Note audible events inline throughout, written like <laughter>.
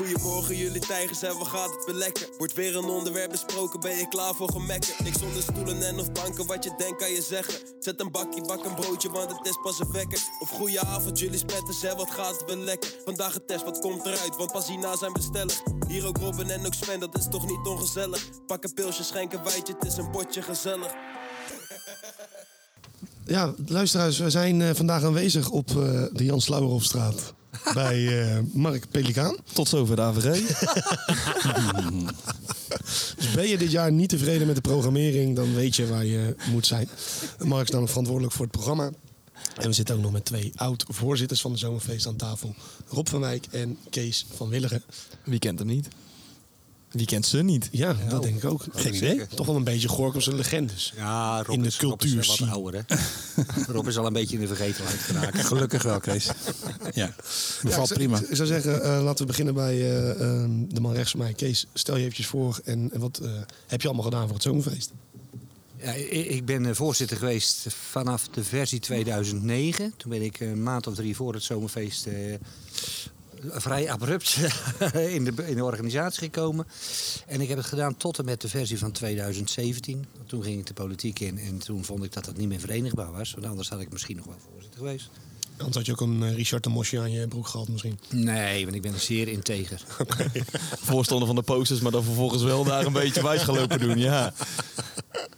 Goedemorgen jullie tijgers en wat gaat het weer lekker? Wordt weer een onderwerp besproken, ben je klaar voor gemekken? Niks zonder stoelen en of banken, wat je denkt kan je zeggen. Zet een bakje, bak een broodje, want het is pas een wekker. Of goeie avond jullie spetters en wat gaat het weer lekker? Vandaag een test, wat komt eruit, want pas hierna zijn we stellig. Hier ook Robin en ook Sven, dat is toch niet ongezellig? Pak een pilsje, schenk een wijtje, het is een potje gezellig. Ja, luisteraars, we zijn eh, vandaag aanwezig op eh, de Jan <laughs> bij eh, Mark Pelikaan. Tot zover de AVG. <laughs> Dus ben je dit jaar niet tevreden met de programmering, dan weet je waar je moet zijn. Mark is namelijk verantwoordelijk voor het programma. En we zitten ook nog met twee oud-voorzitters van de Zomerfeest aan tafel. Rob van Wijk en Kees van Willigen. Wie kent hem niet? Wie kent ze niet? Ja, dat denk ik ook. Geen idee. Toch wel een beetje Gorkumse legendes. Ja, Rob In de is, Rob is wat ouder, hè? <laughs> Rob is al een beetje in de vergetelheid geraakt. <laughs> Gelukkig wel, Kees. <laughs> Ja, bevalt prima. Ik zou zeggen, eh, laten we beginnen bij eh, eh, de man rechts van mij. Kees, stel je eventjes voor en, en wat eh, heb je allemaal gedaan voor het Zomerfeest? Ja, ik ben voorzitter geweest vanaf de versie 2009. Toen ben ik een maand of drie voor het zomerfeest eh, vrij abrupt <laughs> in, de, in de organisatie gekomen. En ik heb het gedaan tot en met de versie van 2017. Toen ging ik de politiek in en toen vond ik dat dat niet meer verenigbaar was. Want anders had ik misschien nog wel voorzitter geweest. Anders had je ook een eh, Richard de Mosje aan je broek gehad misschien. Nee, want ik ben zeer integer. <laughs> <laughs> Voorstander van de posters, maar dan vervolgens wel daar een beetje wijs gaan lopen doen. Ja.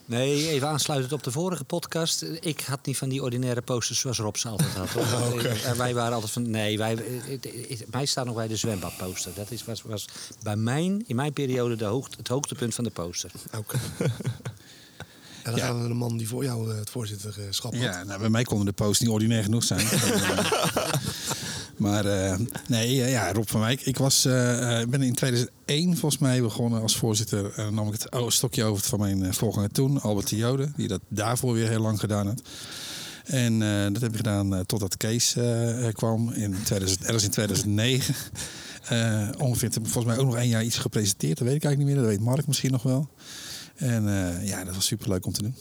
Nee, even aansluitend op de vorige podcast. Ik had niet van die ordinaire posters zoals Rob ze altijd had. hoor. <laughs> En wij waren altijd van. Nee, wij, het- het- mij staat nog bij de zwembadposter. Dat is, was, was bij mijn, in mijn periode de hoogte, het hoogtepunt van de poster. Oké. En dan gaan we de man die voor jou eh, het voorzitterschap had. Ja, nou, bij mij konden de posts niet ordinair genoeg zijn. <laughs> maar eh, nee, eh, ja, Rob van Wijk. Ik was, eh, eh, ben in 2001 volgens mij begonnen als voorzitter. En nam ik het oude stokje over van mijn eh, voorganger toen, Albert de Jode. Die dat daarvoor weer heel lang gedaan had. En eh, dat heb ik gedaan eh, totdat Kees eh, eh, kwam in 2000, ergens in 2009. Eh, ongeveer, volgens mij ook nog één jaar iets gepresenteerd. Dat weet ik eigenlijk niet meer. Dat weet Mark misschien nog wel. En eh, ja, dat was super leuk om te doen.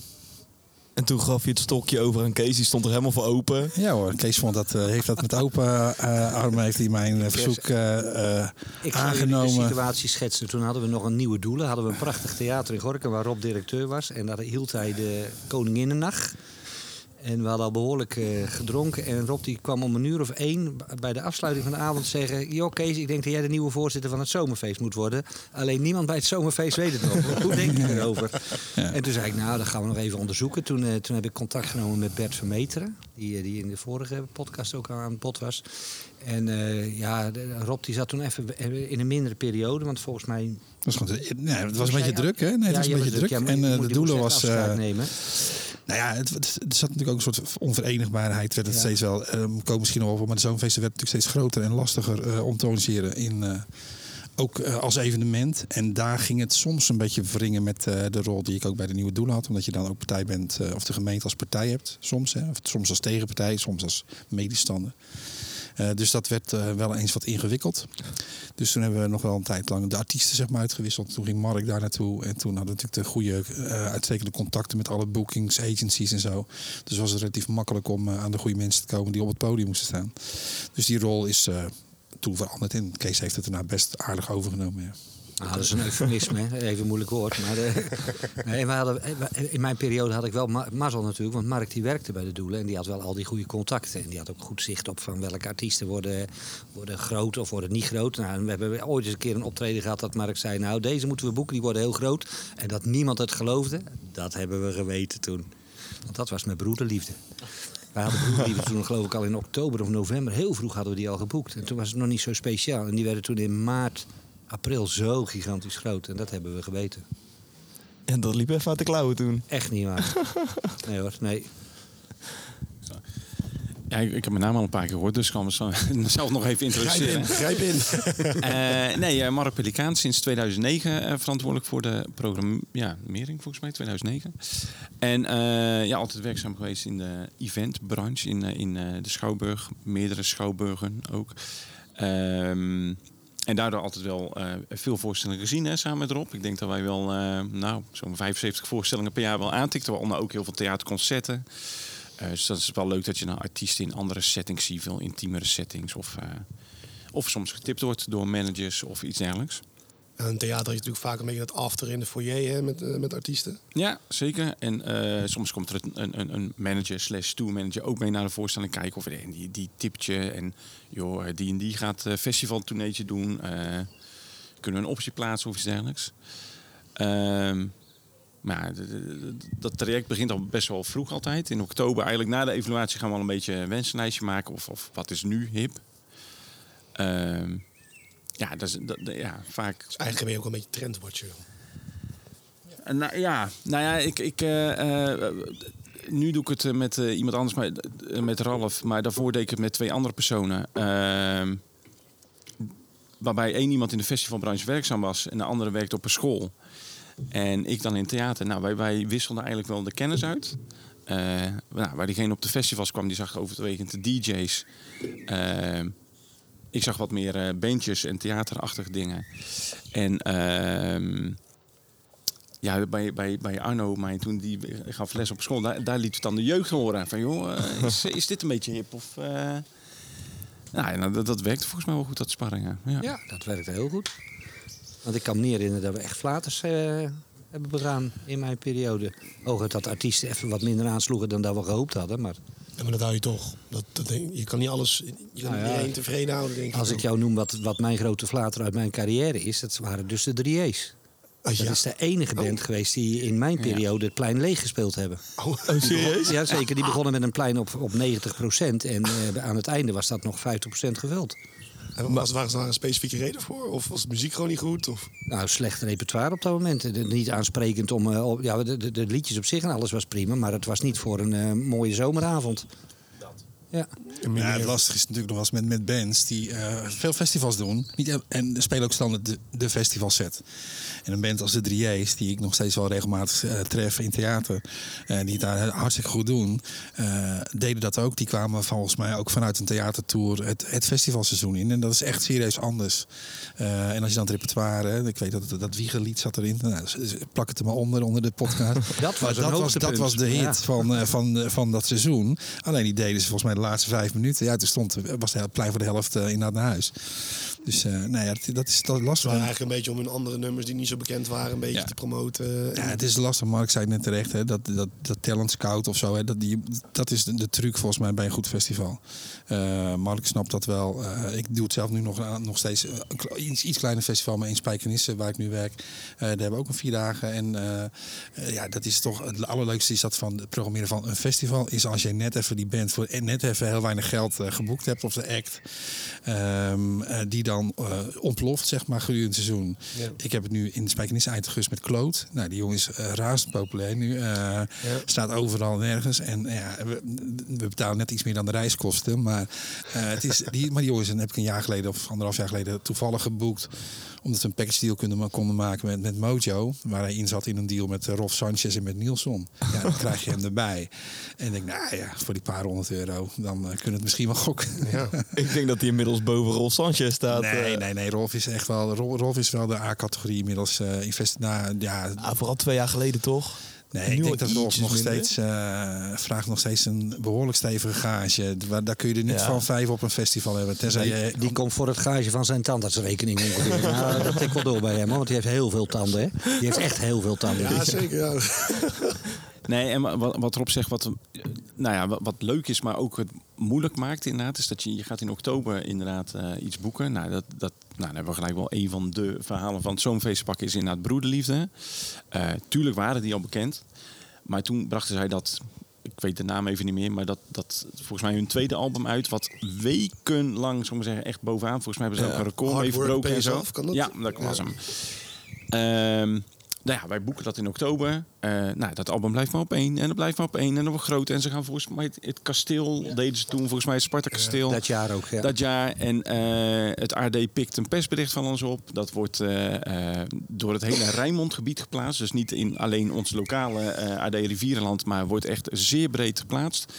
En toen gaf je het stokje over aan Kees, die stond er helemaal voor open. Ja hoor, Kees vond dat, eh, heeft dat met open eh, armen heeft hij mijn verzoek eh, eh, Ik ga jullie de aangenomen. situatie schetsen. Toen hadden we nog een nieuwe doelen. Hadden we een prachtig theater in Gorkum waar Rob directeur was. En daar hield hij de Koninginnennacht. En we hadden al behoorlijk eh, gedronken. En Rob die kwam om een uur of één bij de afsluiting van de avond zeggen... Joh Kees, ik denk dat jij de nieuwe voorzitter van het zomerfeest moet worden. Alleen niemand bij het zomerfeest weet het nog. <laughs> Hoe denk je erover? En toen zei ik, nou, dat gaan we nog even onderzoeken. Toen, eh, toen heb ik contact genomen met Bert Vermeteren. Die, eh, die in de vorige podcast ook aan het bod was. En eh, ja, Rob die zat toen even in een mindere periode. Want volgens mij... Dat was gewoon, te- nee, het was een Jij- beetje druk, hè? Nee, het was een beetje druk. En eh, de doelen was. eh, nemen. nou ja, het, het, er zat natuurlijk ook een soort onverenigbaarheid. Werd het Ja. steeds wel. eh komen misschien nog over, maar de zomerfeesten werd natuurlijk steeds groter en lastiger eh, om te organiseren. In, eh, ook eh, als evenement. En daar ging het soms een beetje wringen met eh, de rol die ik ook bij de nieuwe doelen had. Omdat je dan ook partij bent, eh, of de gemeente als partij hebt. Soms, hè, of soms als tegenpartij, soms als medestander. Eh, dus dat werd eh, wel eens wat ingewikkeld. Dus toen hebben we nog wel een tijd lang de artiesten zeg maar, uitgewisseld. Toen ging Mark daar naartoe. En toen hadden we natuurlijk de goede, eh, uitstekende contacten met alle bookings, agencies en zo. Dus was het relatief makkelijk om aan de goede mensen te komen die op het podium moesten staan. Dus die rol is toen veranderd. En Kees heeft het daarna best aardig overgenomen. Nou, dat is een eufemisme, even moeilijk woord. Maar eh, <laughs> nee, we hadden, eh, in mijn periode had ik wel ma- mazzel natuurlijk, want Mark die werkte bij de doelen en die had wel al die goede contacten. En die had ook goed zicht op van welke artiesten worden, worden groot of worden niet groot. Nou, we hebben ooit eens een keer een optreden gehad dat Mark zei, nou deze moeten we boeken, die worden heel groot. En dat niemand het geloofde, dat hebben we geweten toen. Want dat was mijn broederliefde. Wij hadden broederliefde toen geloof ik al in oktober of november, heel vroeg hadden we die al geboekt. En toen was het nog niet zo speciaal. En die werden toen in maart april zo gigantisch groot. En dat hebben we geweten. En dat liep even uit de klauwen toen. Echt niet waar. <laughs> Nee hoor, nee. Ja, ik, ik heb mijn naam al een paar keer gehoord, dus ik kan <laughs> mezelf nog even Grijp in, introduceren. grijp in. <laughs> Eh, nee, eh, Mark Pelikaan sinds 2009 eh, verantwoordelijk voor de programmering, volgens mij, 2009. En eh, ja, altijd werkzaam geweest in de eventbranche, in, in eh, de Schouwburg, meerdere Schouwburgen ook. Ehm, en daardoor altijd wel eh, veel voorstellingen gezien hè, samen met Rob. Ik denk dat wij wel, eh, nou, zo'n 75 voorstellingen per jaar wel aantikten. Waaronder ook heel veel theaterconcerten. Eh, dus dat is wel leuk dat je nou artiesten in andere settings ziet, veel intiemere settings of, Of soms getipt wordt door managers of iets dergelijks. En in theater je natuurlijk vaak een beetje dat after in de foyer hè, met, eh, met artiesten. Ja, zeker. En eh, soms komt er een, een, een manager slash tour manager ook mee naar de voorstelling kijken. Of en die, die tipt je. En joh, die en die gaat uh, festivaltourneetje doen. Eh, kunnen we een optie plaatsen of iets dergelijks. Ehm, maar dat traject begint al best wel vroeg altijd. In oktober, eigenlijk na de evaluatie, gaan we al een beetje een wensenlijstje maken. Of, of wat is nu hip. Ehm, ja, dat is dat, ja, vaak Dus eigenlijk ben je ook een beetje trendwatcher. eh, Nou ja, nou ja, ik, ik, eh, eh, nu doe ik het met iemand anders, maar, met Ralf. Maar daarvoor deed ik het met twee andere personen. Ehm, waarbij één iemand in de festivalbranche werkzaam was en de andere werkte op een school. En ik dan in theater. Nou, wij, wij wisselden eigenlijk wel de kennis uit. Eh, nou, waar diegene op de festivals kwam, die zag overwegend de DJ's. Ehm, ik zag wat meer eh, bandjes en theaterachtige dingen. En ehm, ja, bij, bij, bij Arno, mij toen die gaf les op school, daar, daar liet het dan de jeugd horen. Van joh, eh, is, is dit een beetje hip? Of, eh, nou, ja, nou, dat, dat werkte volgens mij wel goed, dat sparringen. Ja. Dat werkte heel goed. Want ik kan me niet herinneren dat we echt flaters eh, hebben begaan in mijn periode. Hooguit dat artiesten even wat minder aansloegen dan dat we gehoopt hadden. Maar maar dat hou je toch. Dat, dat denk, je kan niet alles, je kan Nou ja, iedereen tevreden houden, denk als ik jou noem wat, wat mijn grote flater uit mijn carrière is, dat waren dus de 3A's. Als Dat ja. is de enige band geweest die in mijn periode het plein leeg gespeeld hebben. Oh, serieus? Ja, zeker. Die begonnen met een plein op, op 90% En eh, aan het einde was dat nog 50% gevuld. En was, daar een specifieke reden voor? Of was de muziek gewoon niet goed? Of? Nou, slecht repertoire op dat moment. Niet aansprekend om... eh, ja, de, de, de liedjes op zich en alles was prima. Maar het was niet voor een eh, mooie zomeravond. Ja. Ja, het lastige is natuurlijk nog wel eens met, met bands die eh, veel festivals doen. Niet, en spelen ook standaard de, de festivalset. En een band als de 3A's, die ik nog steeds wel regelmatig eh, tref in theater. eh, die het daar hartstikke goed doen. eh, deden dat ook. Die kwamen volgens mij ook vanuit een theatertour het, het festivalseizoen in. En dat is echt serieus anders. Eh, en als je dan het repertoire, hè, ik weet dat dat Wiegerlied zat erin. Nou, dus- plak het er maar onder, onder de podcast. <laughs> Dat was dat, was, dat was de hit Ja. van, eh, van, van dat seizoen. Alleen die deden ze volgens mij laatste vijf minuten. Ja, toen stond, was het plein voor de helft eh, inderdaad naar huis. Dus eh nou ja, dat, dat is dat is lastig. waren eigenlijk een beetje om hun andere nummers die niet zo bekend waren, een beetje Ja. te promoten. Ja, het is lastig, Mark zei het net terecht. Hè, dat, dat, dat talent scout of zo, hè, dat, die, dat is de, de truc volgens mij bij een goed festival. Eh Mark snapt dat wel. Eh, ik doe het zelf nu nog, aan- nog steeds. eh, iets, iets kleiner festival, maar in Spijkenisse, waar ik nu werk. Eh, daar hebben we ook een vier dagen. En eh, eh, ja, dat is toch het allerleukste is dat van het programmeren van een festival. Is als je net even die band voor en net even heel weinig geld eh, geboekt hebt of de act. ehm, eh, die dan eh, ontploft, zeg maar, gedurende het seizoen. Ik heb het nu in Spijkenisse eind augustus met Kloot. Nou, die jongen is uh, razend populair nu. Eh, Staat overal nergens. En eh, ja, we, we betalen net iets meer dan de reiskosten. Maar, eh, het is, die, maar die jongens heb ik een jaar geleden of anderhalf jaar geleden toevallig geboekt. Omdat we een package deal konden, konden maken met, met Mojo. Waar hij in zat in een deal met eh, Rolf Sanchez en met Nielsen. Ja, dan krijg je hem erbij. En ik denk, nou ja, voor die paar honderd euro, dan eh, kunnen we het misschien wel gokken. Ja. <laughs> Ik denk dat hij inmiddels boven Rolf Sanchez staat. Nee, nee, nee. Rolf is echt wel, Rolf, Rolf is wel de A-categorie inmiddels. eh invest, nou, ja, Ah, vooral twee jaar geleden toch? Nee, ik denk dat Rolf nog minder. steeds eh, vraagt nog steeds een behoorlijk stevige gage. Waar- Daar kun je er niet Ja. van vijf op een festival hebben. Tenzij je, Die komt voor het gage van zijn tandartsrekening <laughs> nou, dat tikt wel door bij hem, hoor, want hij heeft heel veel tanden. Hè? Die heeft echt heel veel tanden. Ja, zeker. Ja. <laughs> Nee, en wa- wat, wat Rob zegt, wat, eh, nou ja, wat, wat leuk is, maar ook het moeilijk maakt inderdaad, is dat je, je gaat in oktober inderdaad eh, iets boeken. Nou, dat, dat, nou, dan hebben we gelijk wel een van de verhalen van het zomerfeestpak is inderdaad broederliefde. Eh, tuurlijk waren die al bekend, maar toen brachten zij dat, ik weet de naam even niet meer, maar dat, dat volgens mij hun tweede album uit, wat wekenlang, zullen we zeggen, echt bovenaan. Volgens mij hebben ze ook een record Hard mee Work verbroken Pays en zo. Off, kan dat? Ja, dat was Ja. hem. Ehm, nou ja, wij boeken dat in oktober. Eh, nou, dat album blijft maar op één. En dat blijft maar op één. En dat wordt groot. En ze gaan volgens mij het, het kasteel, deden ze toen volgens mij het Sparta-kasteel. Dat jaar ook, ja. Dat jaar. En eh, het AD pikt een persbericht van ons op. Dat wordt eh, door het hele Rijnmondgebied geplaatst. Dus niet in alleen ons lokale AD Rivierenland, maar wordt echt zeer breed geplaatst.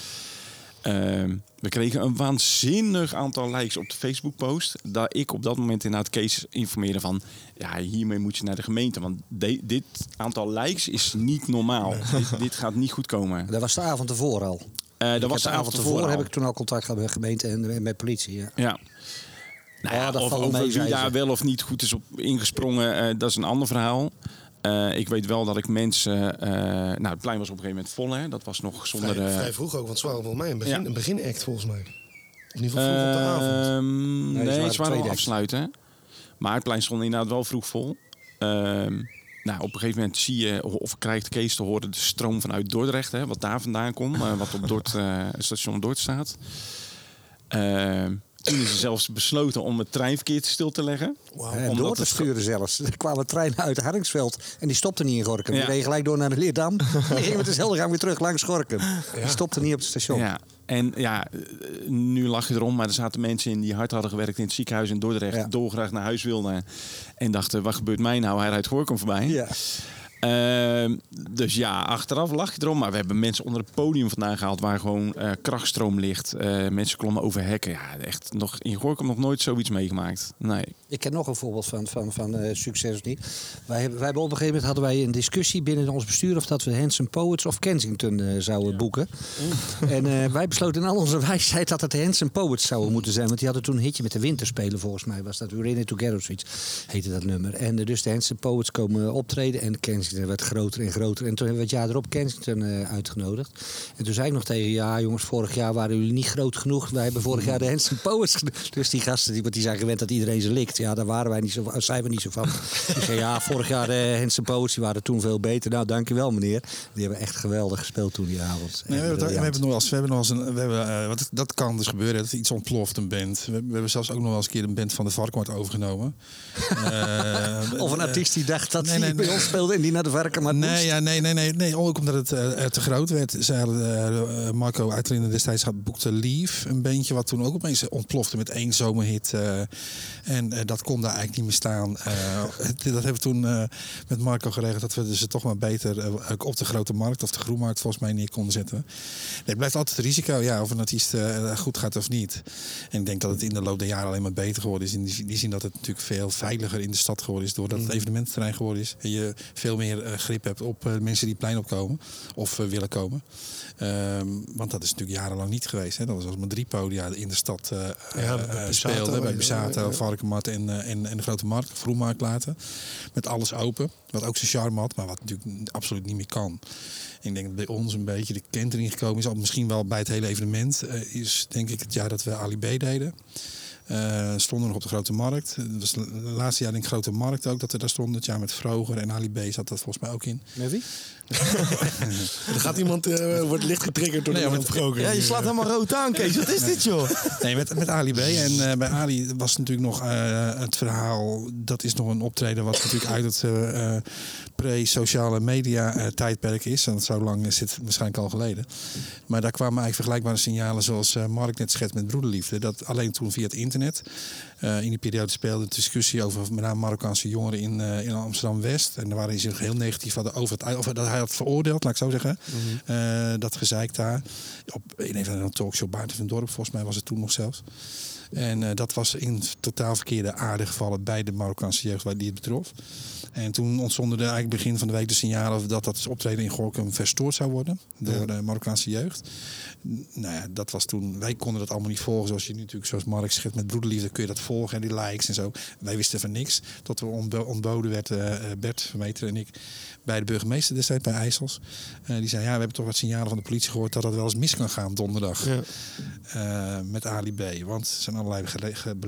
Ehm, we kregen een waanzinnig aantal likes op de Facebook-post. Dat ik op dat moment inderdaad Kees informeerde van... ja, hiermee moet je naar de gemeente. Want de- dit aantal likes is niet normaal. dit, dit gaat niet goed komen. Dat was de avond ervoor al. Eh, dat was de avond ervoor heb ik toen al contact gehad met de gemeente en met politie. Ja. Ja. Nou ja, Ja, dat of over wie daar wel of niet goed is op ingesprongen, eh, dat is een ander verhaal. Eh, ik weet wel dat ik mensen... eh, nou, het plein was op een gegeven moment vol, hè. Dat was nog zonder... Vrij, eh, vrij vroeg ook, want het was volgens mij een, begin, Ja. een beginact volgens mij. Of in ieder geval vroeg op de avond. Ehm, Nee, nee, ze waren ze waren afsluiten. Maar het plein stond inderdaad wel vroeg vol. Ehm, nou, op een gegeven moment zie je, of krijgt Kees te horen, de stroom vanuit Dordrecht, hè, wat daar vandaan komt, wat op Dort, <laughs> station Dort staat. Ehm, toen is ze zelfs besloten om het treinverkeer stil te leggen. En Omdat door te sturen zelfs. Er kwamen treinen uit Hardingsveld en die stopten niet in Gorkum. Die Ja. reden gelijk door naar de Leerdam. <laughs> Die gingen met dezelfde gang weer terug langs Gorkum. Die stopten niet op het station. Ja, en ja, eh, nu lach je erom, maar er zaten mensen in die hard hadden gewerkt in het ziekenhuis in Dordrecht, Ja. dolgraag naar huis wilden en dachten, wat gebeurt mij nou? Hij rijdt Gorkum voorbij. Ja. Ehm, dus ja, achteraf lach je erom. Maar we hebben mensen onder het podium vandaan gehaald waar gewoon eh, krachtstroom ligt. Eh, mensen klommen over hekken. Ja, echt nog, in Gorkum nog nooit zoiets meegemaakt. Nee. Ik ken nog een voorbeeld van, van, van eh, succes of niet. Wij, hebben, wij hebben op een gegeven moment hadden wij een discussie binnen ons bestuur of dat we Hanson Poets of Kensington eh, zouden boeken. En eh, wij besloten in al onze wijsheid dat het Hanson Poets zouden moeten zijn. Want die hadden toen een hitje met de winterspelen volgens mij. Was dat We're in it together of zoiets heette dat nummer. En dus de Hanson Poets komen optreden en Kensington werd groter en groter. En toen hebben we het jaar erop Kensington eh, uitgenodigd. En toen zei ik nog tegen ja jongens, vorig jaar waren jullie niet groot genoeg. Wij hebben vorig jaar de Hanson Poets Dus die gasten, die, want die zijn gewend dat iedereen ze likt. Ja, daar waren wij niet zo, zijn we niet zo van. <laughs> Ik zei ja, vorig jaar de Hanson Poets die waren toen veel beter. Nou, dankjewel meneer. Die hebben echt geweldig gespeeld toen die avond. Nee, we, En hebben, het- we hebben nog wel eens, we hebben nog eens een, we hebben, eh, wat, dat kan dus gebeuren, dat iets ontploft, een band. We, we hebben zelfs ook nog wel eens een keer een band van de Varkenoord overgenomen. <laughs> Eh, Of een eh, artiest die dacht dat nee, hij nee, bij ons speelde en die naar de varken maar Nee, ja, nee, nee, nee, nee. Ook omdat het eh, te groot werd. Ze hadden, eh, Marco Uitlinden destijds had boekte Leave. Een bandje wat toen ook opeens ontplofte met één zomerhit. eh, en eh, dat kon daar eigenlijk niet meer staan. Eh, dat hebben we toen eh, met Marco geregeld. Dat we ze toch maar beter eh, op de grote markt of de groenmarkt volgens mij neer konden zetten. Nee, het blijft altijd het risico ja, of een artiest eh, goed gaat of niet. En ik denk dat het in de loop der jaren alleen maar beter geworden is. In die, die zin dat het natuurlijk veel veiliger in de stad geworden is. Doordat het evenemententerrein geworden is. En je veel meer eh, grip hebt op eh, mensen die het plein opkomen. Of eh, willen komen. Ehm, want dat is natuurlijk jarenlang niet geweest. Hè. Dat was als maar drie podia in de stad eh Ja, bij Pisato, speelden. Bij ja. Varkenmarkt en, en, en de Grote Markt. Vroegmarkt later. Met alles open. Wat ook zijn charme had. Maar wat natuurlijk absoluut niet meer kan. Ik denk dat bij ons een beetje de kentering gekomen is. Al misschien wel bij het hele evenement. is denk ik het jaar dat we Ali B deden. Eh, stonden nog op de Grote Markt. Dat was het laatste jaar in Grote Markt ook dat we daar stonden. Het jaar met Vroger en Ali B zat dat volgens mij ook in. Met wie? <laughs> Er gaat iemand, eh, wordt licht getriggerd door Nee, de het-. Ja, je slaat helemaal rood aan, <laughs> Kees. Wat is dit, joh? Nee, met, met Ali B. En eh, bij Ali was natuurlijk nog eh, het verhaal. Dat is nog een optreden wat natuurlijk uit het eh, eh, pre-sociale media eh, tijdperk is. En dat zo lang zit waarschijnlijk al geleden. Maar daar kwamen eigenlijk vergelijkbare signalen zoals eh, Mark net schetst met broederliefde. Dat alleen toen via het internet. eh, in die periode speelde de discussie over met name Marokkaanse jongeren in, eh, in Amsterdam-West. En daar waren ze zich heel negatief hadden over het over dat hij veroordeeld, laat ik zo zeggen. Eh, dat gezeik daar. Op, in een van de talkshow Baarten van Dorp, volgens mij was het toen nog zelfs. En eh, dat was in totaal verkeerde aarde gevallen bij de Marokkaanse jeugd waar die het betrof. En toen ontstonden er eigenlijk begin van de week de signalen dat dat optreden in Gorkum verstoord zou worden door de Marokkaanse jeugd. Nou ja, dat was toen. Wij konden dat allemaal niet volgen zoals je nu natuurlijk, zoals Mark schrijft met broederliefde kun je dat volgen en die likes en zo. Wij wisten van niks. Tot we ontbo- ontboden werd eh, Bert Vermeter en ik bij de burgemeester destijds bij IJssels. Eh, die zei ja, we hebben toch wat signalen van de politie gehoord dat dat wel eens mis kan gaan donderdag Ja. eh, met Ali B. Want er zijn allerlei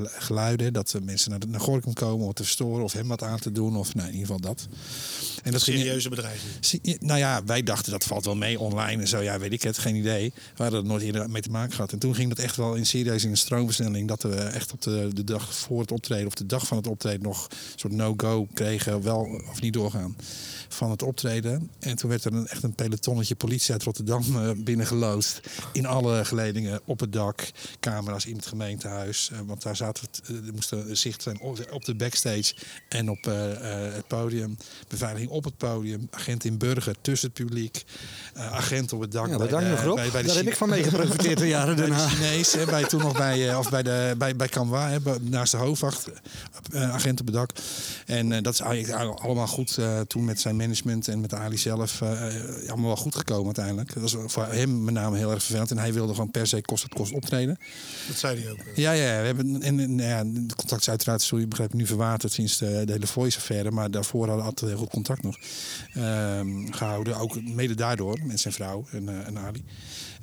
geluiden dat mensen naar, de, naar Gorkum komen om te verstoren of hem wat aan te doen. Of nou, in ieder geval dat. En dat Serieuze bedreiging. Zie- Nou ja, wij dachten dat valt wel mee online en zo. Ja, weet ik het, geen idee. We hadden er nooit eerder mee te maken gehad. En toen ging dat echt wel in serieus in een stroomversnelling. Dat we echt op de, de dag voor het optreden of de dag van het optreden nog een soort no-go kregen. Wel of niet doorgaan van het optreden. En toen werd er een, echt een pelotonnetje politie uit Rotterdam binnengeloosd. In alle geledingen, op het dak, camera's in het gemeentehuis. Eh, want daar zaten het, eh, er moest een zicht zijn op, de backstage en op het podium. Beveiliging op het podium, agent in burger tussen het publiek. agent op het dak. Ja, bij de- nog Rob. bij- bij de Daar heb ik van mee geprofiteerd de jaren <laughs> daarna. Chinees, hè, bij, toen nog bij, of bij, de, bij, bij Canwa, hè, naast de hoofdwacht, agent op het dak. En dat is eigenlijk allemaal goed toen met zijn management en met Ali zelf. zelf eh, allemaal wel goed gekomen uiteindelijk. Dat was voor hem met name heel erg vervelend. En hij wilde gewoon per se kost het kost optreden. Dat zei hij ook. Ja, ja, we hebben en, en, nou ja, de contact is uiteraard, zoals je begrijpt, nu verwaterd sinds de, de hele Voice-affaire. Maar daarvoor hadden we altijd heel goed contact nog ehm, gehouden. Ook mede daardoor, met zijn vrouw en, eh, en Ali.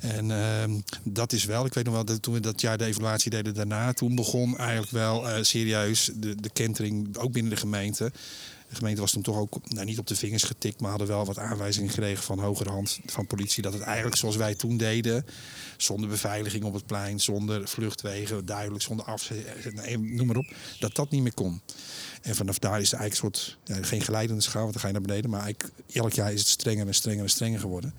En ehm, dat is wel, ik weet nog wel, dat toen we dat jaar de evaluatie deden daarna, toen begon eigenlijk wel eh, serieus de, de kentering, ook binnen de gemeente. De gemeente was toen toch ook nou, niet op de vingers getikt, maar hadden wel wat aanwijzingen gekregen van hogerhand van politie. Dat het eigenlijk zoals wij toen deden, zonder beveiliging op het plein, zonder vluchtwegen, duidelijk, zonder afzet, nee, noem maar op, dat dat niet meer kon. En vanaf daar is het eigenlijk een soort, ja, geen geleidende schaal, want dan ga je naar beneden. Maar eigenlijk, elk jaar is het strenger en strenger en strenger geworden.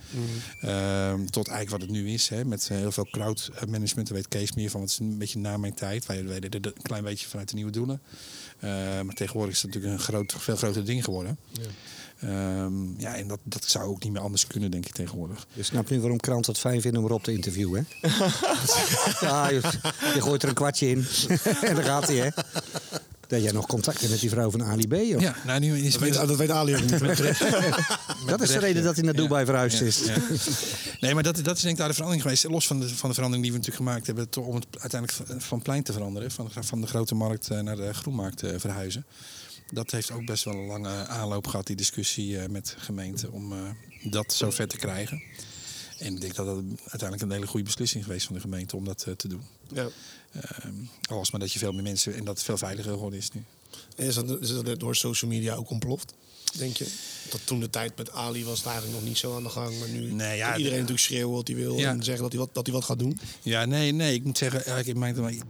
Ehm, tot eigenlijk wat het nu is, hè, met heel veel crowd management. Daar weet Kees meer van, het is een beetje na mijn tijd. Wij het een klein beetje vanuit de nieuwe doelen. Uh, maar tegenwoordig is het natuurlijk een groot, veel groter ding geworden. Ja, ja en dat, dat zou ook niet meer anders kunnen, denk ik, tegenwoordig. Je snapt nu waarom kranten het fijn vinden om erop te interviewen, hè? <laughs> ja, je, je gooit er een kwartje in <laughs> en dan gaat hij, hè? Dat jij nog contact hebt met die vrouw van Ali B. Of? Ja, nou, nu is dat, weet, dat weet Ali ook niet. <laughs> dat is de reden dat hij naar Dubai ja, verhuisd ja, is. Ja. Nee, maar dat, dat is denk ik daar de verandering geweest. Los van de, van de verandering die we natuurlijk gemaakt hebben... om het uiteindelijk van plein te veranderen. Van, van de grote markt naar de groenmarkt te verhuizen. Dat heeft ook best wel een lange aanloop gehad, die discussie met gemeenten... om dat zo ver te krijgen. En ik denk dat dat uiteindelijk een hele goede beslissing geweest van de gemeente om dat te doen. Ja. Um, al was maar dat je veel meer mensen en dat het veel veiliger geworden is nu. Is dat, is dat door social media ook ontploft? Denk je? Dat toen de tijd met Ali was het eigenlijk nog niet zo aan de gang. Maar nu nee, ja, iedereen natuurlijk schreeuwen wat hij wil. Ja. En zeggen dat hij, wat, dat hij wat gaat doen. Ja, nee, nee. Ik moet zeggen, eigenlijk in mijn,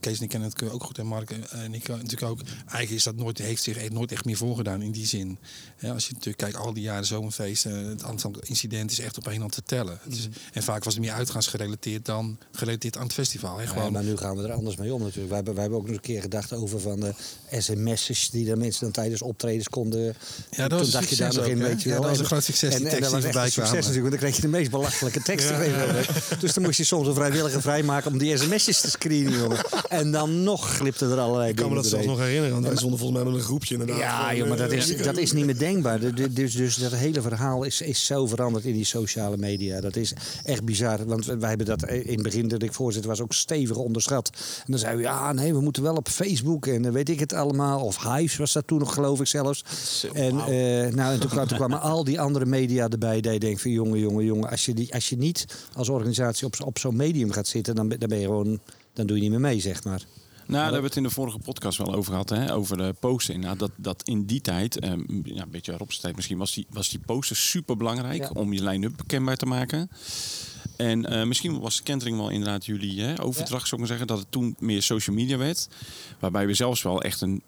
Kees en ik kennen het ook goed. En Mark en ik natuurlijk ook. Eigenlijk is dat nooit, heeft zich nooit echt meer voorgedaan in die zin. Ja, als je natuurlijk kijkt, al die jaren zomerfeesten. Het aantal incidenten is echt op één hand te tellen. Mm. Dus, en vaak was het meer uitgaansgerelateerd dan gerelateerd aan het festival. Hè? Gewoon... Ja, maar nu gaan we er anders mee om natuurlijk. Wij hebben, wij hebben ook nog een keer gedacht over van de sms'jes die de mensen dan tijdens optredens konden... Ja, dat was dacht je daar nog in, weet je ja, wel. dat was een groot succes. En, die en dat was echt een succes natuurlijk, want dan kreeg je de meest belachelijke teksten. ja. <laughs> Dus dan moest je soms een vrijwillige vrijmaken om die sms'jes te screenen, jongen. En dan nog glipte er allerlei Ik kan me dat zelfs nog herinneren, want wij stonden volgens mij met een groepje inderdaad. Ja, joh, maar dat is, dat is niet meer denkbaar. Dus, dus dat hele verhaal is, is zo veranderd in die sociale media. Dat is echt bizar. Want wij hebben dat in het begin dat ik voorzitter was ook stevig onderschat. En dan zeiden we, ja, nee, we moeten wel op Facebook en dan weet ik het allemaal. Of Hives was dat toen nog, geloof ik zelfs. En, wow. uh, nou, en toen, toen kwamen al die andere media erbij. Dat je denkt van, jongen, jongen, jongen. Als je, die, als je niet als organisatie op, op zo'n medium gaat zitten, dan, dan ben je gewoon, dan doe je niet meer mee, zeg maar. Nou, daar hebben we het in de vorige podcast wel over gehad, hè? over de posten. Nou, dat, dat in die tijd, um, ja, een beetje Rob's tijd misschien, was die, was die poster super belangrijk ja. om je line-up kenbaar te maken. En uh, misschien was Kentering wel inderdaad jullie hè, overdracht, ja. zou ik maar zeggen, dat het toen meer social media werd. Waarbij we zelfs wel echt een,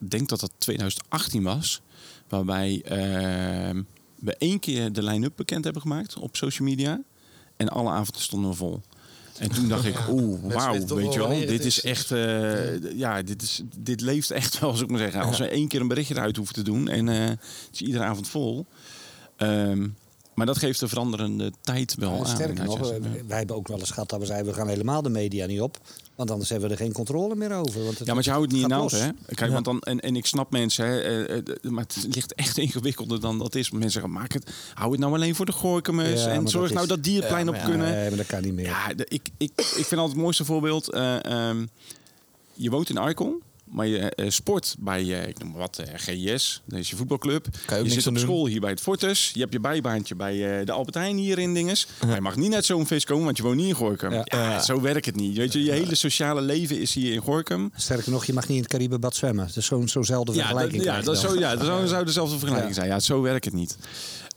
ik denk dat dat 2018 was, waarbij uh, we één keer de line-up bekend hebben gemaakt op social media. En alle avonden stonden we vol. En toen dacht ik, oeh, wauw, weet je wel, dit is echt, uh, ja, dit, is, dit leeft echt wel, als ik maar zeggen. Als we één keer een berichtje eruit hoeven te doen en uh, het is iedere avond vol. Um, maar dat geeft de veranderende tijd wel ja, aan. Sterker nog, ja. wij hebben ook wel eens gehad dat we zeiden, we gaan helemaal de media niet op. Want anders hebben we er geen controle meer over. Want het ja, maar je houdt het niet in hand, hè? Kijk, Ja. want dan, en, en ik snap mensen, hè, eh, eh, maar het ligt echt ingewikkelder dan dat is. Mensen zeggen, maak het, hou het nou alleen voor de gooikemers Ja, en zorg nou is- dat die het plein op kunnen. Nee, maar dat kan niet meer. Ja, ik, ik, ik vind altijd het mooiste voorbeeld. eh, ehm, je woont in Arkel, maar je eh, sport bij, eh, ik noem maar wat, eh, GIS, dat is je voetbalclub. Kan je ook je zit op doen. school hier bij het Fortus. Je hebt je bijbaantje bij eh, de Albertijn hier in Dinges. Maar je mag niet naar zo'n feest komen, want je woont niet in Gorkum. Ja, Ja. Zo werkt het niet. Weet je, je hele sociale leven is hier in Gorkum. Sterker nog, je mag niet in het Caribebad zwemmen. Dat is zo'n zo'nzelfde Ja, vergelijking. dat, ja, dat, ja, dat zou, dezelfde vergelijking Ja. zijn. Ja, zo werkt het niet.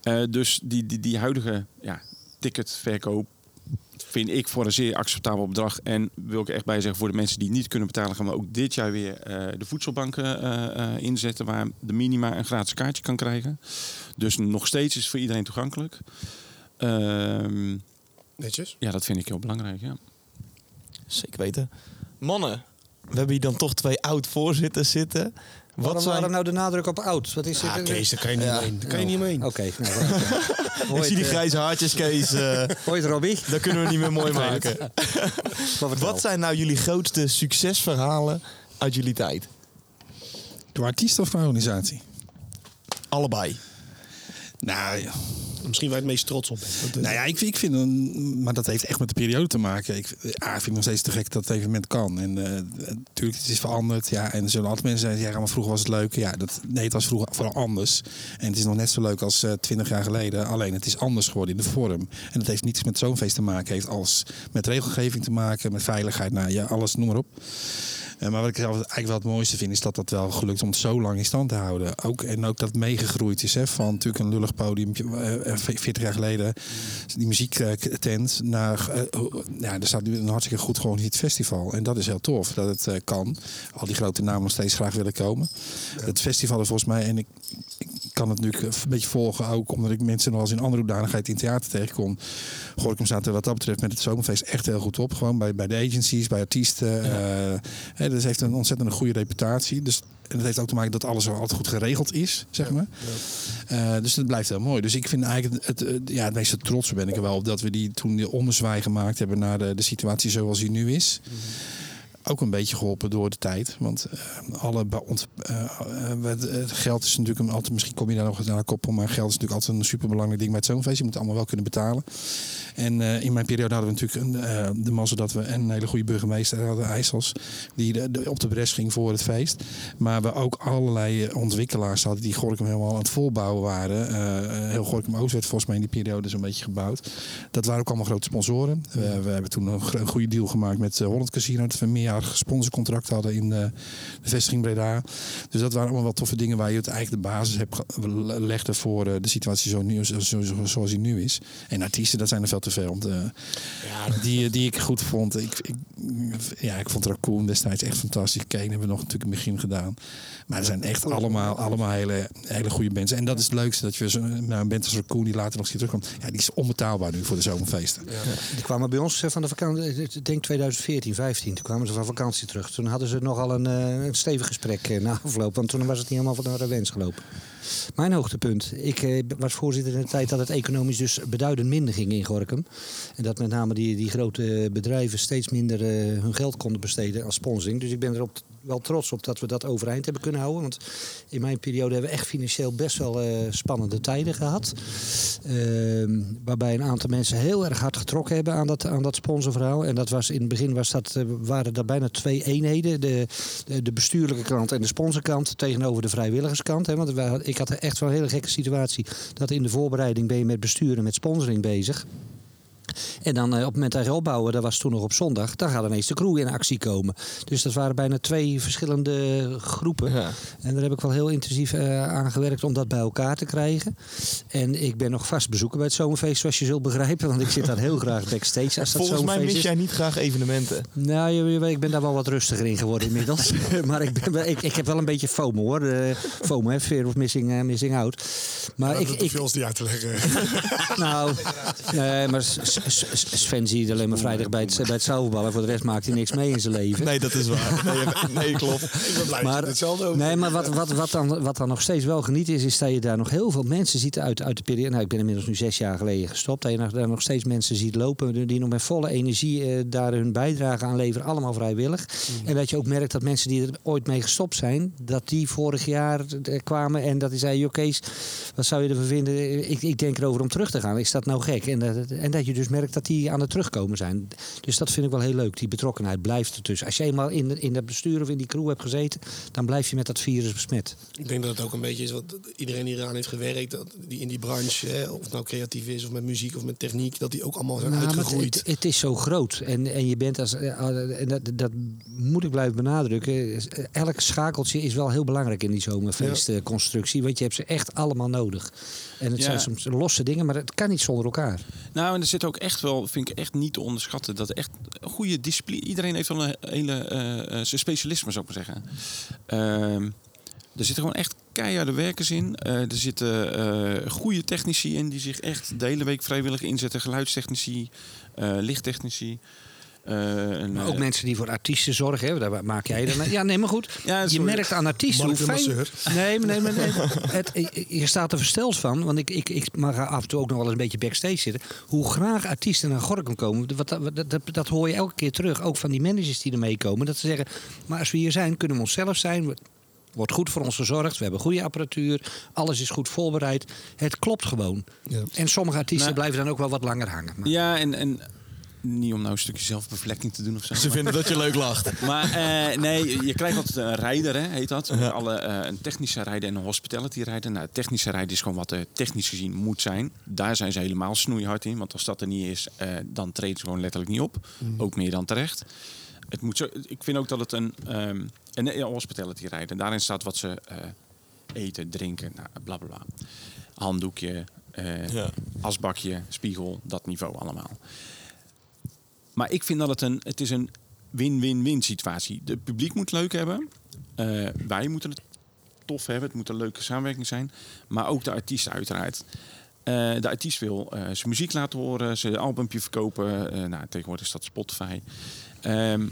Eh, dus die, die, die huidige ja, ticketverkoop vind ik voor een zeer acceptabel bedrag. En wil ik echt bij zeggen, voor de mensen die niet kunnen betalen, gaan we ook dit jaar weer eh, de voedselbanken eh, eh, inzetten, waar de minima een gratis kaartje kan krijgen. Dus nog steeds is het voor iedereen toegankelijk. Ehm, Netjes. ja, dat vind ik heel belangrijk. Ja. Zeker weten. Mannen, we hebben hier dan toch twee oud-voorzitters zitten. Wat Waarom, zijn... waarom nou de nadruk op oud? Wat is Ja, het? Kees, daar kan je niet omheen. Daar kan je niet omheen. Oké, nou, <laughs> Ik zie die eh, grijze haartjes, Kees. eh Hoi, Robbie. dat kunnen we niet meer mooi <laughs> maken. <laughs> Wat zijn nou jullie grootste succesverhalen uit jullie tijd? Door artiest of organisatie? Allebei. Nou ja. Misschien waar je het meest trots op bent. Dat- Nou ja, ik, ik vind, een- maar dat heeft echt met de periode te maken. Ik, ik vind het nog steeds te gek dat het evenement kan. En eh, natuurlijk, het is veranderd. Ja, en er zullen altijd mensen zeggen, ja, maar vroeger was het leuk. Ja, dat, nee, het was vroeger vooral anders. En het is nog net zo leuk als twintig jaar geleden. Alleen het is anders geworden in de vorm. En dat heeft niets met zo'n feest te maken. Heeft alles met regelgeving te maken, met veiligheid. Nou ja, alles, noem maar op. Eh, maar wat ik zelf eigenlijk wel het mooiste vind, is dat dat wel gelukt om het zo lang in stand te houden. Ook, en ook dat het meegegroeid is. Hè, van natuurlijk een lullig podium, eh, 40 jaar geleden. Die muziektent. Naar, eh, oh, ja, er staat nu een hartstikke goed gewoon het festival. En dat is heel tof dat het eh, kan. Al die grote namen nog steeds graag willen komen. Het festival is volgens mij, en ik, ik kan het nu een beetje volgen ook, omdat ik mensen nog als in andere hoedanigheid in theater tegenkom. Gorkum staat er wat dat betreft met het zomerfeest echt heel goed op. Gewoon bij, bij de agencies, bij artiesten. hè, dus heeft een ontzettend goede reputatie. Dus, en dat heeft ook te maken dat alles altijd goed geregeld is, zeg maar. Eh, dus dat blijft heel mooi. Dus ik vind eigenlijk het, het, ja, het meeste trots ben ik er wel op dat we die toen die ommezwaai gemaakt hebben naar de, de situatie zoals die nu is. Ook een beetje geholpen door de tijd. Want eh, alle ont, eh, eh, geld is natuurlijk een, altijd, misschien kom je daar nog eens naar koppel, maar geld is natuurlijk altijd een superbelangrijk ding het zo'n feest. Je moet allemaal wel kunnen betalen. En in mijn periode hadden we natuurlijk een, de mazzel dat we en een hele goede burgemeester hadden, IJssels, die de, op de bres ging voor het feest. Maar we ook allerlei ontwikkelaars hadden die Gorkum helemaal aan het volbouwen waren. Heel Gorkum Oost werd volgens mij in die periode zo'n beetje gebouwd. Dat waren ook allemaal grote sponsoren. We, hebben toen een, een goede deal gemaakt met Holland Casino. Dat we een sponsorcontract hadden in eh, de vestiging Breda. Dus dat waren allemaal wel toffe dingen waar je het eigenlijk de basis hebt ge- legde voor eh, de situatie zo nu, zo, zo- zoals die nu is. En artiesten, dat zijn er veel te veel. Want, eh, die, die ik goed vond. Ik, ik, ja, ik vond Raccoon destijds echt fantastisch. Kane hebben we nog natuurlijk in het begin gedaan. Maar er zijn echt allemaal, allemaal hele, hele goede bands. En dat is het leukste, dat je zo, nou, een band als Raccoon die later nog eens terugkomt. Ja, die is onbetaalbaar nu voor de zomerfeesten. Die kwamen bij ons van de vakantie, ik denk 2014, 15. Toen kwamen ze vakantie terug. Toen hadden ze nogal een, eh, een stevig gesprek eh, na afloop. Want toen was het niet helemaal van de wens gelopen. Mijn hoogtepunt. Ik eh, was voorzitter in de tijd dat het economisch dus beduidend minder ging in Gorkum. En dat met name die, die grote bedrijven steeds minder hun geld konden besteden als sponsoring. Dus ik ben erop wel trots op dat we dat overeind hebben kunnen houden. Want in mijn periode hebben we echt financieel best wel eh, spannende tijden gehad. Ehm, waarbij een aantal mensen heel erg hard getrokken hebben aan dat, aan dat sponsorverhaal. En dat was in het begin was dat, eh, waren dat bijna twee eenheden. De, de, bestuurlijke kant en de sponsorkant tegenover de vrijwilligerskant. Hè. Want ik had echt wel een hele gekke situatie. Dat in de voorbereiding ben je met bestuur en met sponsoring bezig. En dan eh, op het moment dat je opbouwen, dat was toen nog op zondag, dan gaat ineens de crew in actie komen. Dus dat waren bijna twee verschillende groepen. Ja. En daar heb ik wel heel intensief eh, aan gewerkt om dat bij elkaar te krijgen. En ik ben nog vast bezoeker bij het zomerfeest, zoals je zult begrijpen. Want ik zit daar heel graag backstage als dat Volgens mij mis is. jij niet graag evenementen. Nou, je- je- ik ben daar wel wat rustiger in geworden inmiddels. <laughs> <laughs> maar ik, ben, ik, ik heb wel een beetje FOMO hoor. Eh, FOMO, hè, fear of missing, missing out. Maar ik, ik, veel die uit te leggen. <laughs> nou, nee, maar Sven ziet alleen maar vrijdag bij het, bij het voor de rest maakt hij niks mee in zijn leven. Nee, dat is waar. Nee, <laughs> nee klopt. Ik ben blij dat Maar, je hetzelfde over. nee, maar wat, wat, wat, dan, wat dan nog steeds wel geniet is, is dat je daar nog heel veel mensen ziet uit, uit de periode. Nou, ik ben inmiddels nu zes jaar geleden gestopt. Dat je nog, daar nog steeds mensen ziet lopen die nog met volle energie eh, daar hun bijdrage aan leveren. Allemaal vrijwillig. En dat je ook merkt dat mensen die er ooit mee gestopt zijn, dat die vorig jaar eh, kwamen en dat die zeiden, joh Kees, wat zou je ervan vinden? Ik, ik denk erover om terug te gaan. Is dat nou gek? En, dat- en dat je dus merkt dat die aan het terugkomen zijn. Dus dat vind ik wel heel leuk. Die betrokkenheid blijft er dus. Als je eenmaal in, in dat bestuur of in die crew hebt gezeten, dan blijf je met dat virus besmet. Ik denk dat het ook een beetje is wat iedereen die eraan heeft gewerkt, dat die in die branche, hè, of het nou creatief is of met muziek of met techniek, dat die ook allemaal zijn Nou, uitgegroeid. Het, het is zo groot. En, en je bent als. eh, En dat, dat moet ik blijven benadrukken. Elk schakeltje is wel heel belangrijk in die zomerfeestconstructie. Want je hebt ze echt allemaal nodig. En het Ja. zijn soms losse dingen, maar het kan niet zonder elkaar. Nou, en er zit ook echt wel, vind ik echt niet te onderschatten, dat echt goede discipline. Iedereen heeft wel een hele eh, eh, zijn specialisme, zou ik maar zeggen. Ehm, er zitten gewoon echt keiharde werkers in. Eh, er zitten goede technici in die zich echt de hele week vrijwillig inzetten. Geluidstechnici, lichttechnici. Eh, en, Maar ook eh, mensen die voor artiesten zorgen, hè, daar maak jij dan. Ja, nee, maar goed. <laughs> Ja, je merkt aan artiesten hoe Mark de fijn. masseur. Nee, maar nee, maar nee. <laughs> Het, je staat er versteld van, want ik, ik, ik mag af en toe ook nog wel eens een beetje backstage zitten. Hoe graag artiesten naar Gorkum komen, wat, dat, dat, dat, dat hoor je elke keer terug. Ook van die managers die er meekomen. Dat ze zeggen, maar als we hier zijn, kunnen we onszelf zijn. Wordt goed voor ons gezorgd. We hebben goede apparatuur. Alles is goed voorbereid. Het klopt gewoon. Ja. En sommige artiesten Nou- blijven dan ook wel wat langer hangen. Maar Ja, en, en niet om nou een stukje zelfbevlekking te doen of zo. Ze vinden dat je leuk lacht. <laughs> Maar eh, nee, je krijgt altijd een rijder, hè, heet dat. Alle, eh, een technische rijder en een hospitality rijder. Nou, technische rijder is gewoon wat er technisch gezien moet zijn. Daar zijn ze helemaal snoeihard in. Want als dat er niet is, eh, dan treden ze gewoon letterlijk niet op. Ook meer dan terecht. Het moet zo, ik vind ook dat het een, ehm een, hospitality rijder. Daarin staat wat ze eh, eten, drinken, nou, bla bla bla. Handdoekje, eh, Ja. asbakje, spiegel, dat niveau allemaal. Maar ik vind dat het een, het is een win-win-win situatie. Het publiek moet leuk hebben. Eh, wij moeten het tof hebben. Het moet een leuke samenwerking zijn. Maar ook de artiest uiteraard. Eh, de artiest wil eh, zijn muziek laten horen, zijn albumpje verkopen. Nou, tegenwoordig is dat Spotify. Ehm,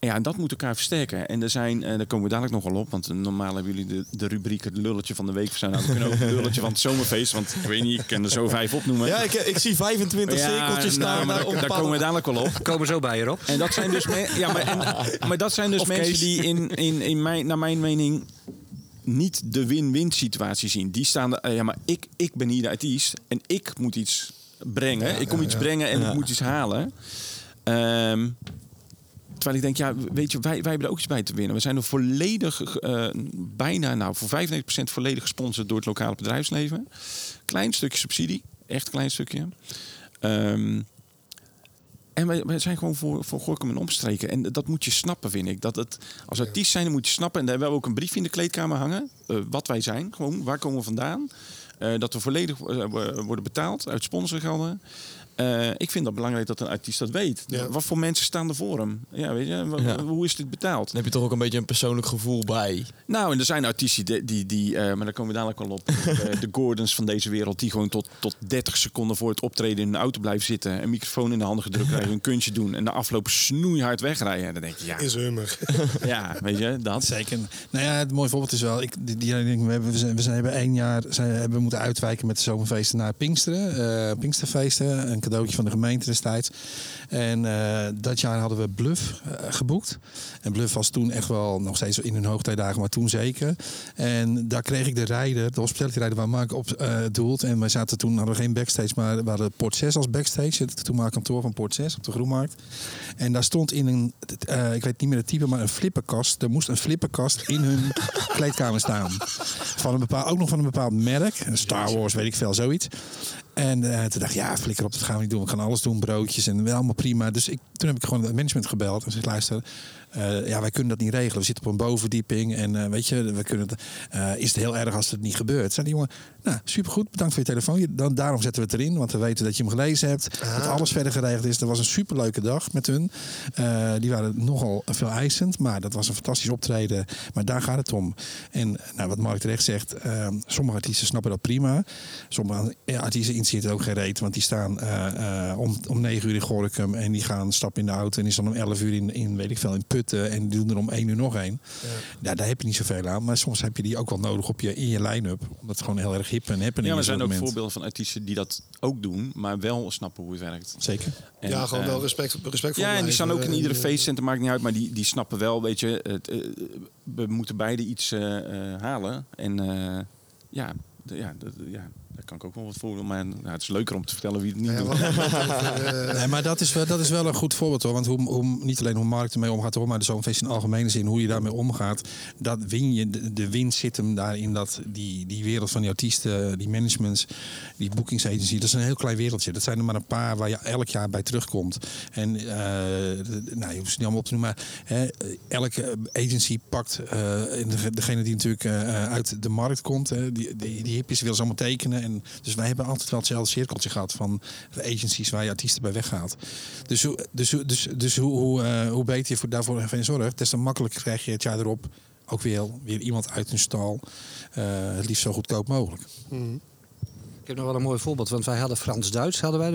ja, en dat moet elkaar versterken. En er zijn, eh daar komen we dadelijk nog wel op, want eh, normaal hebben jullie de, de rubriek het lulletje van de week zijn. Nou, we kunnen ook het lulletje van het zomerfeest, want ik weet niet, ik kan er zo vijf opnoemen. Ja, ik, ik zie 25 cirkeltjes nou, staan. maar daar op komen we dadelijk wel op. komen zo bij erop. En dat zijn dus, me- ja, maar, en, maar dat zijn dus Of mensen die in, in, in mijn, naar mijn mening niet de win-win situatie zien. Die staan, er, eh, ja, maar ik, ik ben hier de artiest en ik moet iets brengen. ik kom iets brengen en Ja. ik moet iets halen. Ehm, terwijl ik denk, ja, weet je, wij, wij hebben er ook iets bij te winnen. We zijn er volledig, eh, bijna, nou, voor 95% volledig gesponsord door het lokale bedrijfsleven. Klein stukje subsidie, echt klein stukje. Ehm, en wij, zijn gewoon voor, voor Gorkum en omstreken. En dat moet je snappen, vind ik. Dat het, als artiest zijn, dan moet je snappen. En daar hebben we ook een brief in de kleedkamer hangen. eh, wat wij zijn, gewoon, waar komen we vandaan. Eh, dat we volledig worden betaald uit sponsorgelden. Eh, ik vind dat belangrijk dat een artiest dat weet. Ja. Wat voor mensen staan er voor hem? Ja, weet je, Ja. hoe is dit betaald? Dan heb je toch ook een beetje een persoonlijk gevoel bij. Nou, en er zijn artiesten die, die, die eh, maar daar komen we dadelijk wel op. <laughs> eh, de Gordons van deze wereld, die gewoon tot, tot 30 seconden voor het optreden in een auto blijven zitten. Een microfoon in de handen gedrukt krijgen, een kunstje doen. En de afloop snoeihard wegrijden. En dan denk je, ja, zijn hummer. <laughs> ja weet je, dat. Zeker. Nou ja, het mooie voorbeeld is wel, ik, die, die, we, hebben, we, zijn, we zijn, hebben één jaar zijn, hebben moeten uitwijken met de zomerfeesten naar Pinksteren. eh Pinksterfeesten, een cadeautje van de gemeente destijds. En eh, dat jaar hadden we Bluff eh, geboekt. En Bluff was toen echt wel nog steeds in hun hoogtijdagen, maar toen zeker. En daar kreeg ik de rijder, de hospitality rijder waar Mark op eh doelt. En wij zaten toen, hadden we geen backstage, maar we hadden Port 6 als backstage. Het toenmalige kantoor van Port 6 op de Groenmarkt. En daar stond in een, ik weet niet meer het type, maar een flipperkast. Er moest een flipperkast in hun <laughs> kleedkamer staan. Van een bepaald, ook nog van een bepaald merk. Star Wars, weet ik veel, zoiets. En eh, toen dacht ik, ja, flikker op, dat gaan we niet doen. We gaan alles doen, broodjes en wel allemaal prima. Dus ik, toen heb ik gewoon het management gebeld en gezegd, luister, eh, ja, wij kunnen dat niet regelen. We zitten op een bovenverdieping en eh, weet je, we kunnen het, eh, is het heel erg als het niet gebeurt. Zei die jongen, nou, supergoed, bedankt voor je telefoon. Dan, daarom zetten we het erin, want we weten dat je hem gelezen hebt. Dat alles verder geregeld is. Dat was een superleuke dag met hun. Die waren nogal veel eisend, maar dat was een fantastisch optreden. Maar daar gaat het om. En nou, wat Mark terecht zegt, eh, sommige artiesten snappen dat prima. Sommige ja, artiesten interesseert het ook geen reet, want die staan om, om 9 uur in Gorinchem en die gaan stappen in de auto en die staan om 11 uur in, in weet ik veel, in Putten en die doen er om 1 uur nog een. Ja. daar heb je niet zoveel aan, maar soms heb je die ook wel nodig op je, in je line-up, omdat het gewoon heel erg hip en happening Ja, maar er zijn ook moment. voorbeelden van artiesten die dat ook doen, maar wel snappen hoe het werkt. Zeker. En, ja, gewoon eh, wel respect, respectvol Ja, en die staan ook in iedere En, feestcentrum, maakt niet uit. Maar die, die snappen wel, weet je, het, eh, we moeten beide iets eh, eh, halen. En eh, ja, de- ja, ja, daar kan ik ook wel wat voor. Maar nou, het is leuker om te vertellen wie het niet Ja, doet. eh, <laughs> Nee, maar dat is, wel, dat is wel een goed voorbeeld hoor. Want hoe, hoe, niet alleen hoe Mark ermee omgaat, hoor, maar de zomerfeest in algemene zin, hoe je daarmee omgaat. Dat win je, de, de winst zit hem daarin dat die, die wereld van die artiesten, die managements, die boekingsagency, dat is een heel klein wereldje. Dat zijn er maar een paar waar je elk jaar bij terugkomt. En eh, nou, je hoeft ze niet allemaal op te noemen, maar hè, elke agency pakt, eh, en de- degene die natuurlijk eh, uit de markt komt, hè, die, die, die hippies willen ze allemaal tekenen. Dus wij hebben altijd wel hetzelfde cirkeltje gehad van agencies waar je artiesten bij weggaat. Dus, hoe- dus, hoe- dus, dus hoe, hoe, eh, hoe beter je voor, daarvoor van zorgt, des te makkelijker krijg je het jaar erop ook weer, weer iemand uit hun stal. eh, het liefst zo goedkoop mogelijk. Ik heb nog wel een mooi voorbeeld, want wij hadden Frans-Duits, hadden wij.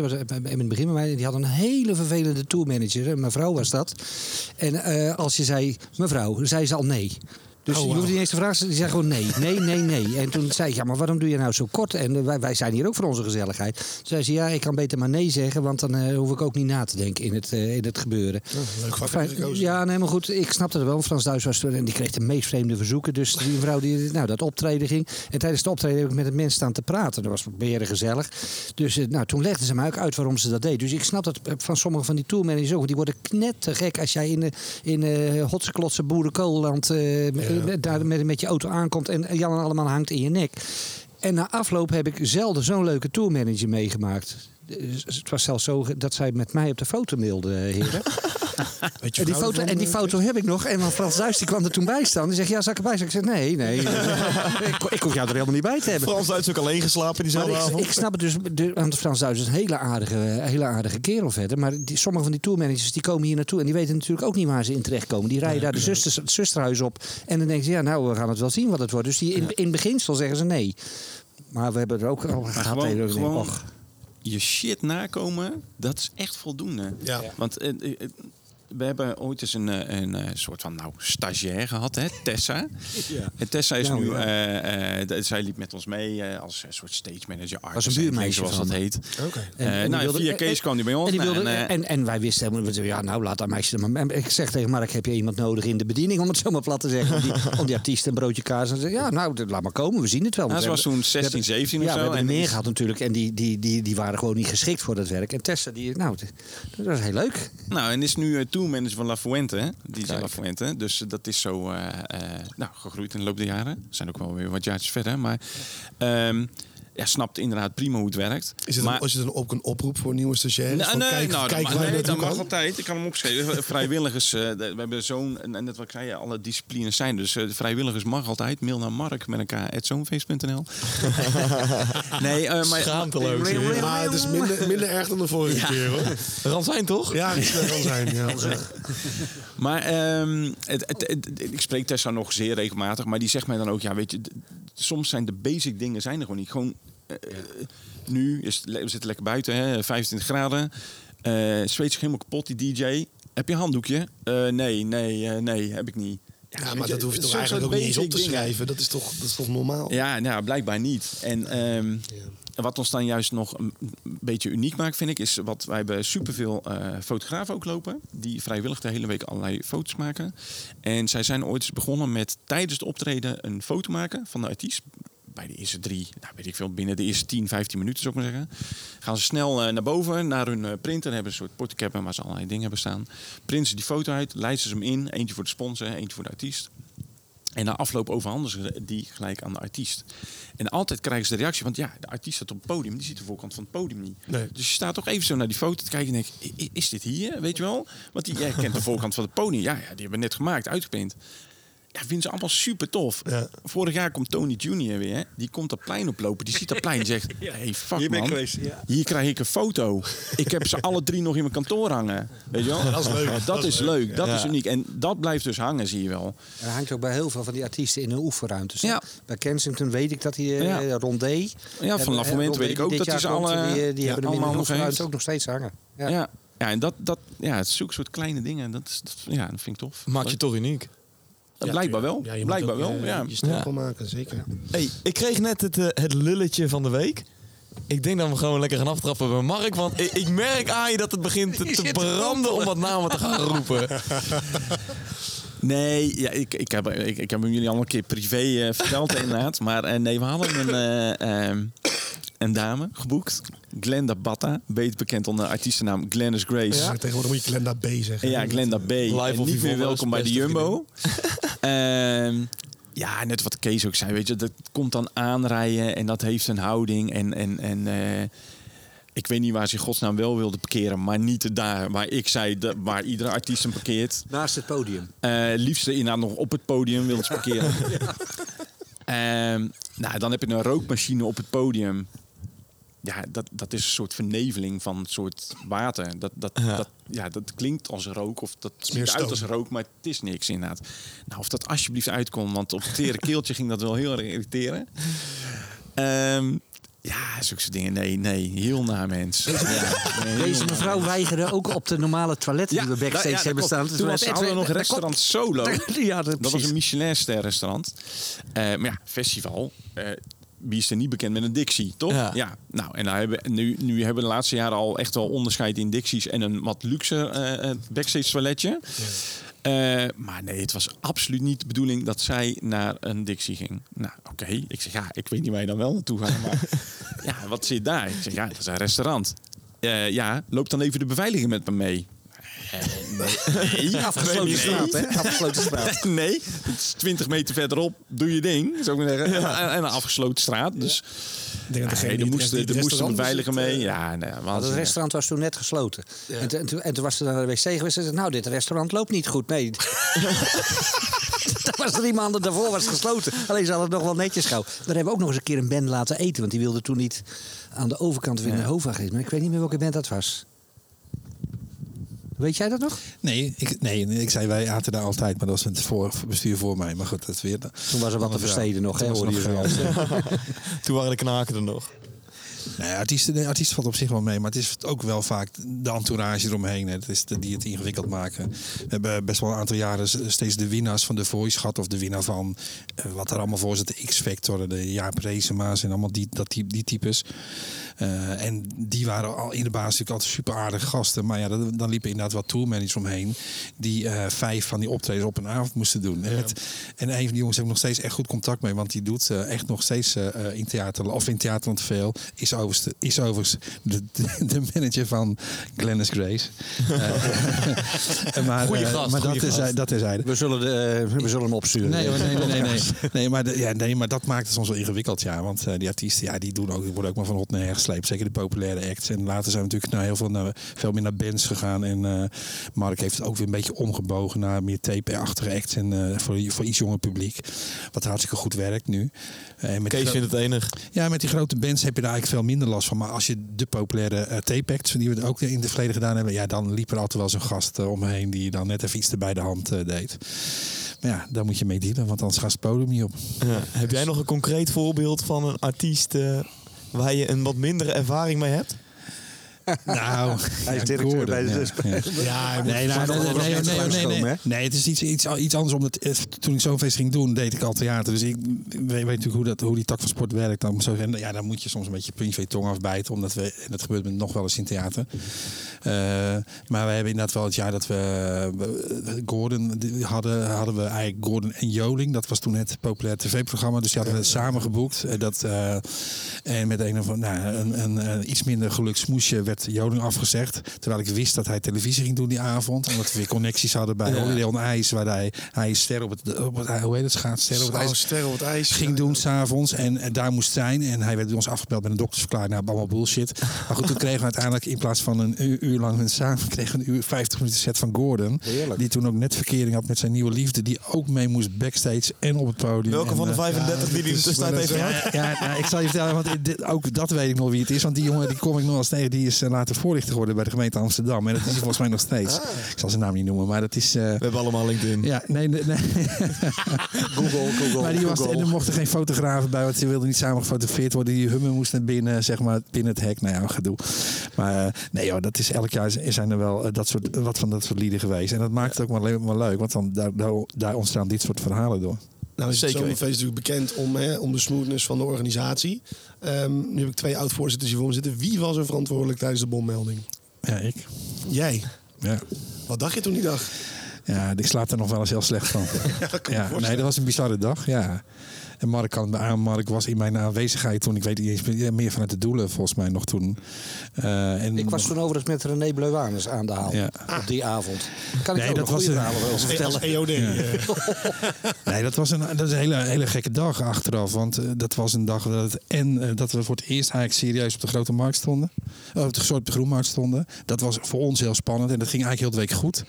In het begin mij. Die had een hele vervelende tourmanager. Een mevrouw was dat. En eh, als je zei, mevrouw, zei ze al nee. Dus Oh, je wauw. hoeft niet eens te vragen. Die zei gewoon nee, nee, nee, nee. En toen zei ik, ja, maar waarom doe je nou zo kort? En eh, wij, wij zijn hier ook voor onze gezelligheid. Toen zei ze, ja, ik kan beter maar nee zeggen, want dan eh, hoef ik ook niet na te denken in het, eh, in het gebeuren. Leuk vak je ja, nee, maar goed, ik snapte het wel. Frans Duits was toen en die kreeg de meest vreemde verzoeken. Dus die vrouw die nou, dat optreden ging. En tijdens het optreden heb ik met het mensen staan te praten. Dat was meer gezellig. Dus nou, toen legden ze mij ook uit waarom ze dat deed. Dus ik snap dat van sommige van die tourmanagers ook. Die worden knettergek als jij in, in hotse klotse boerenkoolland met- daar met, met je auto aankomt. En Jan en allemaal hangt in je nek. En na afloop heb ik zelden zo'n leuke tourmanager meegemaakt. Dus Het was zelfs zo dat zij met mij op de foto mailde, eh, heren. <laughs> Weet je En die, foto, en die eh, foto heb ik nog. En dan Frans Duits die kwam er toen bij staan. Die zegt, ja, zal ik erbij zijn? Ik zeg, nee, nee. <laughs> ik, ik hoef jou er helemaal niet bij te hebben. Frans Duits ook alleen geslapen diezelfde avond. ik snap het dus, de, want Frans Duits is een hele aardige, hele aardige kerel verder. Maar die, sommige van die tourmanagers die komen hier naartoe en die weten natuurlijk ook niet waar ze in terechtkomen. Die rijden daar de zusters, het zusterhuis op en dan denken ze, ja nou we gaan het wel zien wat het wordt. Dus die, in, in beginsel zeggen ze nee. Maar we hebben er ook al gehad. gewoon- hele- gewoon- och. je shit nakomen, dat is echt voldoende. Ja. Want eh, eh, we hebben ooit eens een, eh, een, eh, soort van nou, stagiair gehad, hè? Tessa. <laughs> En Tessa is Nou, nu, ja. eh, zij liep met ons mee als een soort stage manager, artist, een buurmeisje zoals dat heet. Oké. En- nou, wilde- via Kees kwam die bij ons. En, die nou, wilde, en, en, en wij wisten helemaal niet. Ja, nou, laat dat meisje er maar. Ik zeg tegen Mark: heb je iemand nodig in de bediening, om het zo maar plat te zeggen? Om die, <laughs> om die artiest een broodje kaas. En ze ja, nou, laat maar komen, we zien het wel. nou, Want ze was toen 16, 17 ja, of we zo. hebben er en meer is- gehad natuurlijk. En die, die, die, die waren gewoon niet geschikt voor dat werk. En Tessa, die, nou, dat was heel leuk. Nou, en is nu uh, tourmanager van La Fuente, hè? DJ Kijk. La Fuente. Dus eh, dat is zo eh, eh, nou, gegroeid in de loop der jaren. Er zijn ook wel weer wat jaartjes verder. Maar ehm ja, snapt inderdaad prima hoe het werkt. Is het, maar, een, is het een, ook een oproep voor nieuwe stagiaires? Nee, Van nee, kijk, nou, kijk dat, je nee, dat mag altijd. Ik kan hem opschrijven. Vrijwilligers, eh, we hebben zo'n, en net wat ik zei, alle disciplines zijn. Dus eh, de vrijwilligers mag altijd. Mail naar mark met elkaar, at zoonfeest.nl. <laughs> nee, eh, maar... Schaamteloos. Maar het is minder, minder erg dan de vorige keer hoor. Ransijn toch? Ja, dat kan zijn. Ja. <laughs> Maar ehm, het, het, het- ik spreek Tessa nog zeer regelmatig, maar die zegt mij dan ook, ja, weet je, soms zijn de basic dingen zijn er gewoon niet. Gewoon eh, eh, nu is we zitten lekker buiten, hè, 25 graden, zweet zich helemaal kapot die DJ. Heb je een handdoekje? Nee, nee, nee, heb ik niet. Ja, maar dat hoef je toch eigenlijk ook niet eens op te dingen. schrijven. Dat is toch, dat is toch normaal? Ja, nou, blijkbaar niet. En ehm, wat ons dan juist nog een beetje uniek maakt, vind ik, is wat wij hebben superveel eh fotografen ook lopen. Die vrijwillig de hele week allerlei foto's maken. En zij zijn ooit begonnen met tijdens het optreden een foto maken van de artiest. Bij de eerste drie, nou weet ik veel, binnen de eerste 10, 15 minuten zou ik maar zeggen. Gaan ze snel eh, naar boven, naar hun eh, printer. Hebben een soort portecap waar ze allerlei dingen hebben staan. Printen ze die foto uit, lijsten ze hem in. Eentje voor de sponsor, eentje voor de artiest. En na afloop overhandigen ze die gelijk aan de artiest. En altijd krijgen ze de reactie, want ja, de artiest staat op het podium, die ziet de voorkant van het podium niet. Nee. Dus je staat toch even zo naar die foto te kijken en denk, "I- i- is dit hier? Weet je wel? Want die, jij kent de voorkant van het podium. Ja, ja, die hebben we net gemaakt, uitgeprint. Ja, vinden ze allemaal super tof. Ja. Vorig jaar komt Tony Junior weer. Die komt dat plein oplopen. Die ziet dat plein en zegt... <laughs> hey, fuck Hier man. geweest, ja. Hier krijg ik een foto. Ik heb ze alle drie nog in mijn kantoor hangen. Weet je wel? <laughs> dat is leuk. Dat, Dat is leuk. Dat Ja. is uniek. En dat blijft dus hangen, zie je wel. En dat hangt ook bij heel veel van die artiesten in hun oefenruimtes. Ja. Bij Kensington weet ik dat die Ja. uh, Rondé... Ja, van hebben- La eh, Fuente Rondé weet ik ook dat ze alle- Die, eh, die ja, hebben hem in allemaal hun nog ook nog steeds hangen. Ja. Ja. Ja, en dat, dat, ja, het is zulke soort kleine dingen. Dat, is, dat, ja, dat vind ik tof. Maak je toch uniek. Ja, blijkbaar wel. Ja, je moet blijkbaar ook, wel. eh, ja. Je stempel maken, zeker. Hey, ik kreeg net het, eh, het lulletje van de week. Ik denk dat we gewoon lekker gaan aftrappen bij Mark. Want ik, ik merk aan je dat het begint te, <laughs> te branden om wat namen te gaan roepen. <laughs> Nee, ja, ik, ik, heb, ik, ik heb hem jullie al een keer privé eh, verteld <laughs> inderdaad. Maar eh, nee, we hadden een, eh, ehm, een dame geboekt. Glenda Batta, beter bekend onder de artiestennaam Glennis Grace. Ja. Tegenwoordig moet je Glenda B zeggen. Ja, Glenda B. En of niet meer welkom bij de Jumbo. <laughs> Ehm, ja, net wat Kees ook zei, weet je, dat komt dan aanrijden en dat heeft een houding. En, en, en eh, ik weet niet waar ze in godsnaam wel wilde parkeren, maar niet daar waar ik zei, dat- waar iedere artiest hem parkeert. Naast het podium. Eh liefst inderdaad nog op het podium wilde ze parkeren. <laughs> Ehm, nou, dan heb je een rookmachine op het podium. Ja, dat, dat is een soort verneveling van een soort water. Dat, dat, Ja. dat, ja, dat klinkt als rook of dat ziet uit als rook, maar het is niks inderdaad. Nou, of dat alsjeblieft uitkomt, want op het tere keeltje ging dat wel heel erg irriteren. Ehm, Ja, zulke soort dingen. Nee, nee. Heel naar mens. Ja, nee, heel Deze mevrouw mens. weigerde ook op de normale toiletten die we backstage ja, dat hebben staan. Toen was, we nog restaurant Solo. <laughs> Ja, dat, Dat was een Michelin-ster restaurant. Eh, maar ja, festival. eh, wie is er niet bekend met een Dixie, toch? Ja. Nou, en daar hebben, nu, nu hebben we de laatste jaren al echt wel onderscheid in Dixies en een wat luxe eh, backstage toiletje. Eh, maar nee, het was absoluut niet de bedoeling dat zij naar een Dixie ging. Nou, oké. Ik zeg, ja, ik weet niet waar je dan wel naartoe gaat. Maar <laughs> ja, wat zit daar? Ik zeg, ja, dat is een restaurant. Ja, loop dan even de beveiliging met me mee. Nee. nee. Afgesloten Nee. straat, hè? Afgesloten straat. <laughs> nee, het is 20 meter verderop. Doe je ding, zou ik maar zeggen. En, en een afgesloten straat. Dus Ik denk dat nee, er moesten, er moesten beveiligen mee. eh, Ja, nee, Want het restaurant was toen net gesloten. En, toen- en, toen, en toen was ze naar de wc geweest en zei ze, nou, dit restaurant loopt niet goed. Nee. dat was drie maanden daarvoor was gesloten. Alleen ze hadden het nog wel netjes gauw. Daar hebben we ook nog eens een keer een band laten eten. Want die wilde toen niet aan de overkant Hova geven. Maar ik weet niet meer welke band dat was. Weet jij dat nog? Nee, ik, nee, ik zei wij aten daar altijd, maar dat was het voor, bestuur voor mij. Maar goed, dat weer. Toen was er wat te versteden nog, hè, <laughs> Toen hoorde je waren de knaken er nog. Nee, artiesten, de artiest valt op zich wel mee, maar het is ook wel vaak de entourage eromheen. Hè. Dat is de, die het ingewikkeld maken. We hebben best wel een aantal jaren steeds de winnaars van The Voice gehad. Of de winnaar van eh, wat er allemaal voor zit. De X-Factor, de Jaap Reesema's en allemaal die, dat, die, die types. Eh, en die waren al in de basis natuurlijk altijd super aardige gasten. Maar ja, dan, dan liepen inderdaad wat tourmanagers omheen. Die eh, vijf van die optredens op een avond moesten doen. En, een van die jongens heb ik nog steeds echt goed contact mee. Want die doet eh, echt nog steeds in theater. Of in theater te veel. Is overigens, is overigens de, de, de manager van Glennis Grace. <laughs> Maar, Goeie gast, maar dat is, gast. dat is hij. We zullen, de, we zullen hem opsturen. Nee, hoor, nee, nee, nee, nee. <laughs> Nee, maar, de- ja, nee, maar dat maakt het soms wel ingewikkeld, ja. Want die artiesten, ja, die, doen ook, die worden ook maar van hot naar gesleept. Zeker de populaire acts. En later zijn we natuurlijk naar heel veel, naar, veel meer naar bands gegaan. En eh, Mark heeft het ook weer een beetje omgebogen naar meer tape-achtige acts. En eh, voor, voor iets jonger publiek. Wat hartstikke goed werkt nu. Eh, met Kees vindt het enig. ja, met die grote bands heb je daar eigenlijk veel minder last van. Maar als je de populaire eh, tape-acts, die we ook in het verleden gedaan hebben... ja, dan liep er altijd wel zo'n gast eh, om me heen die dan net even iets erbij de hand deed. Maar ja, daar moet je mee dealen, want anders gaat het podium niet op. Ja. Heb jij nog een concreet voorbeeld van een artiest waar je een wat mindere ervaring mee hebt? <laughs> Nou, Hij is directeur Gordon, bij de ja, dus- ja. Ja, Nee, nee, nee, nee, nee, nee, nee, nee. Nee, het is iets, iets, iets anders. Omdat eh, toen ik zo'n feest ging doen, deed ik al theater. Dus ik weet, natuurlijk hoe, dat, hoe die tak van sport werkt. Dan, zo, en ja, dan moet je soms een beetje je tong afbijten. Omdat we, en dat gebeurt me nog wel eens in theater. Eh, maar we hebben inderdaad wel het jaar dat we, Gordon hadden, hadden we eigenlijk Gordon en Joling. Dat was toen het populair tv-programma. Dus die hadden we samen geboekt. Eh, Dat, eh, en met een of nou, een, een, een iets minder gelukt smoesje werd Joling afgezegd. Terwijl ik wist dat hij televisie ging doen die avond. Omdat we weer connecties hadden bij Holiday on Ice. Waar hij, hij ster op het, op het hoe heet het, schaats, ster op het ijs sterren op het ijs. ging doen s'avonds en, en daar moest zijn. En hij werd bij ons afgebeld met een doktersverklaring. Nou, allemaal bullshit. Maar goed, toen kregen we uiteindelijk in plaats van een uur, uur lang samen... kregen een uur 50 minuten set van Gordon. Heerlijk. Die toen ook net verkering had met zijn nieuwe liefde. Die ook mee moest backstage en op het podium. Welke En, van de eh, 35 die hij in de tussentijd heeft ja, gehad? ja, ja, ik zal je vertellen, want dit, ook dat weet ik nog wie het is. Want die jongen die kom ik nog eens tegen. Die is eh, later voorlichter geworden bij de gemeente Amsterdam. En dat is hij volgens mij nog steeds. Ik zal zijn naam niet noemen, maar dat is... eh, We hebben allemaal LinkedIn. ja, nee, nee. nee. <laughs> Google, Google, Maar die was, en er mochten geen fotografen bij, want ze wilden niet samen gefotografeerd worden. Die hummen moest naar binnen, zeg maar, binnen het hek. Nou ja, gedoe. Maar eh, nee joh, dat is elk jaar zijn er wel eh, dat soort, wat van dat soort lieden geweest. En dat maakt het ook wel, le- wel leuk, want dan, daar, daar, daar ontstaan dit soort verhalen door. Nou is Zeker het Zomerfeest natuurlijk bekend om, hè, om de smoothness van de organisatie. Ehm, nu heb ik twee oud-voorzitters hier voor me zitten. Wie was er verantwoordelijk tijdens de bommelding? Ja, ik. Jij. Ja. Wat dacht je toen die dag? Ja, ik slaap er nog wel eens heel slecht van. <laughs> ja, nee, dat was een bizarre dag, ja. En Mark kan het me aan. Mark was in mijn aanwezigheid toen. Ik weet niet eens meer- vanuit de doelen, volgens mij nog toen. Eh, en Ik was toen overigens met René Bleuwanus aan de haal. Ja. Op die avond. Kan ik Nee, ook dat nog was goede een- verhalen over vertellen? Als EOD. eh. <laughs> Nee, dat was een, dat is een hele, hele gekke dag achteraf. Want eh, dat was een dag dat, het, en dat we voor het eerst eigenlijk serieus op de grote markt stonden. Oh, op de soort groenmarkt stonden. Dat was voor ons heel spannend. En dat ging eigenlijk heel de week goed.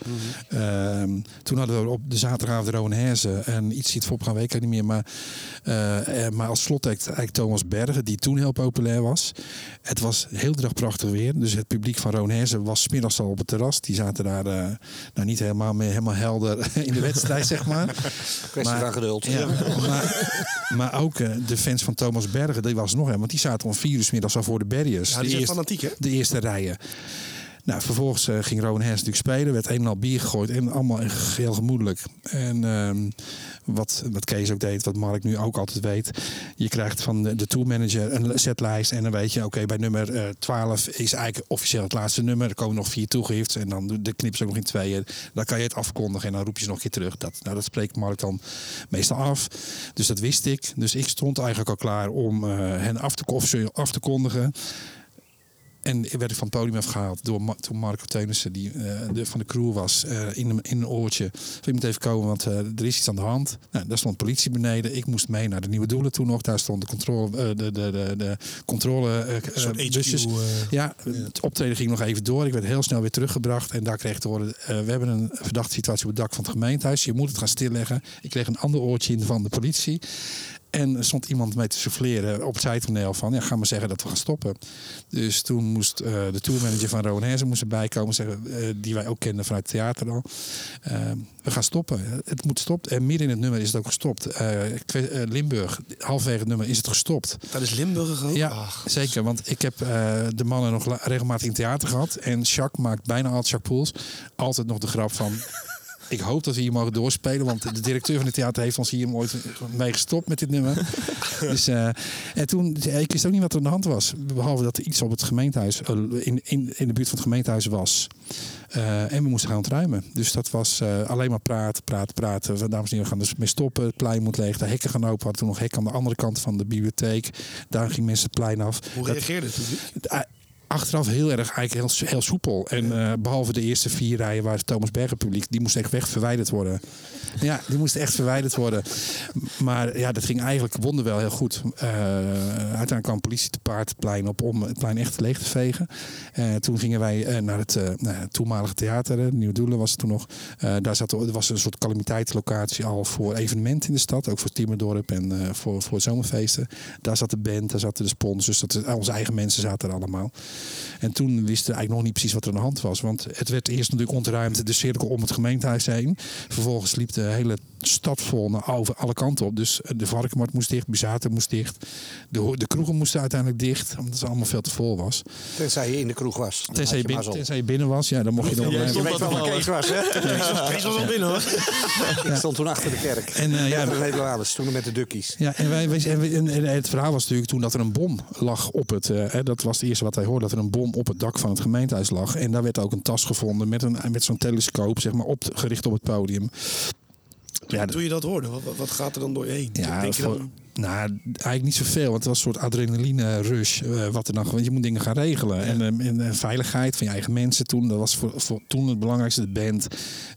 Ehm, toen hadden we op de zaterdagavond de Rowan Herzen. En iets ziet voor op gaan weken, niet meer. Maar maar als slotact eigenlijk Thomas Bergen, die toen heel populair was. Het was heel dag prachtig weer. Dus het publiek van Roonherzen was 's middags al op het terras. Die zaten daar eh, nou niet helemaal meer helemaal helder <laughs> in de wedstrijd, zeg maar. <laughs> Kwestie Maar- van geduld. Ja, <laughs> maar, maar ook eh, de fans van Thomas Bergen, die was nog hè, want die zaten om vier uur 's middags al voor de barriers. Ja, de, die zijn eerste, fanatiek, hè? de eerste rijen. Nou, vervolgens eh, ging Rowan Hens natuurlijk spelen. werd een en al bier gegooid. En allemaal heel gemoedelijk. En ehm, wat, wat Kees ook deed, wat Mark nu ook altijd weet. Je krijgt van de, de een setlijst. En dan weet je, oké, bij nummer eh 12 is eigenlijk officieel het laatste nummer. Er komen nog vier toegifts. En dan de knip ze ook nog in tweeën. Dan kan je het afkondigen. En dan roep je ze nog een keer terug. Dat, nou, dat spreekt Mark dan meestal af. Dus dat wist ik. Dus ik stond eigenlijk al klaar om eh, hen af te, af te kondigen. En werd ik van het podium afgehaald door Ma- toen Marco Teunissen, die eh, de, van de crew was, eh, in, een, in een oortje. Je moet even komen, want eh, er is iets aan de hand. Nou, daar stond politie beneden. Ik moest mee naar de nieuwe doelen toen nog. Daar stond de controle, de, de, de, de controle busjes. Ja, het optreden ging nog even door. Ik werd heel snel weer teruggebracht. En daar kreeg ik te horen, we hebben een verdachte situatie op het dak van het gemeentehuis. Je moet het gaan stilleggen. Ik kreeg een ander oortje in van de politie. En er stond iemand mee te souffleren op het zijtoneel van... ja, ga maar zeggen dat we gaan stoppen. Dus toen moest eh, de tourmanager van Rowan Herzen moest erbij komen... Zeggen, eh, die wij ook kenden vanuit het theater al. Eh, we gaan stoppen. Het moet stoppen. En midden in het nummer is het ook gestopt. Eh, Limburg, halverwege het nummer is het gestopt. Dat is Limburg ook? Ja, Ach, zeker. Want ik heb de mannen nog regelmatig in theater gehad. En Jacques maakt bijna altijd, Jacques Poels, altijd nog de grap van... Ik hoop dat we hier mogen doorspelen, want de directeur van het theater heeft ons hier ooit mee gestopt met dit nummer. <laughs> Dus, eh, en toen, ik wist ook niet wat er aan de hand was. Behalve dat er iets op het gemeentehuis, eh, in, in, in de buurt van het gemeentehuis was. Eh, en we moesten gaan ontruimen. Dus dat was eh, alleen maar praten, praten, praten. Dames en heren, we gaan dus mee stoppen. Het plein moet leeg. De hekken gaan open. We hadden toen nog hekken aan de andere kant van de bibliotheek. Daar ging mensen het plein af. hoe reageerde het eh, achteraf heel erg eigenlijk heel, heel soepel. En eh, behalve de eerste vier rijen waar Thomas Berger publiek, die moest echt weg verwijderd worden. <laughs> Ja, die moest echt verwijderd worden. Maar ja, dat ging eigenlijk wonder wel heel goed. Eh, uiteindelijk kwam politie te paard het plein op om het plein echt leeg te vegen. Eh, toen gingen wij naar het, nou, het toenmalige theater, hè, Nieuwe Doelen was het toen nog. Daar zat, er was een soort calamiteitslocatie al voor evenementen in de stad. Ook voor Timmerdorp en voor, voor zomerfeesten. Daar zat de band, daar zaten de sponsors. Dat, onze eigen mensen zaten er allemaal. En toen wisten we eigenlijk nog niet precies wat er aan de hand was. Want het werd eerst natuurlijk ontruimd de cirkel om het gemeentehuis heen. Vervolgens liep de hele stad vol naar over alle kanten op. Dus de varkenmarkt moest dicht, Bizaten moest dicht. De, de kroegen moesten uiteindelijk dicht, omdat het allemaal veel te vol was. Tenzij je in de kroeg was. Tenzij je, had je bin- mazzel. tenzij je binnen was, ja, dan mocht je dan... Je weet wel waar. Kees was, hè? Kees was al binnen hoor. <laughs> Ik stond toen achter de kerk. En, eh, ja, de Nederlanders, toen met de dukkies. Ja, en, wij, wij, en, we- en- en het verhaal was natuurlijk toen dat er een bom lag op het. eh, hè, dat was het eerste wat wij hoorden: dat er een bom op het dak van het gemeentehuis lag. En daar werd ook een tas gevonden met, een, met zo'n telescoop, zeg maar, op, gericht op het podium. Ja, Toen je dat hoorde, wat, wat- gaat er dan door je heen? Ja, Denk je dan, nou, eigenlijk niet zoveel. Want het was een soort adrenaline rush. eh, wat er dan, want je moet dingen gaan regelen. En, eh, en, eh, veiligheid van je eigen mensen toen. Dat was voor, voor toen het belangrijkste, de band.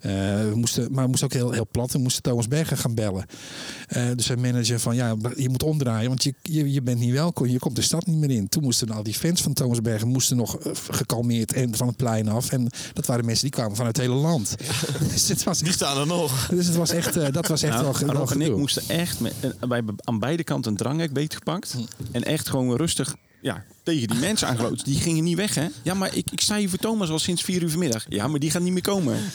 Eh, we moesten, maar we moesten ook heel, heel plat. We moesten Thomas Bergen gaan bellen. Dus zijn manager van, ja, je moet omdraaien. Want je, je, je bent niet welkom. Je komt de stad niet meer in. Toen moesten al die fans van Thomas Bergen moesten nog gekalmeerd en van het plein af. En dat waren mensen die kwamen vanuit het hele land. <laughs> dus het was Die staan er nog. dus het was echt, dat was echt Nou, wel, wel en ik moesten echt met, bij, aan beide kanten een dranghek beetgepakt. En echt gewoon rustig ja, tegen die mensen aangelopen. Die gingen niet weg, hè? Ja, maar ik, ik sta hier voor Thomas al sinds vier uur vanmiddag. Ja, maar die gaat niet meer komen. <laughs>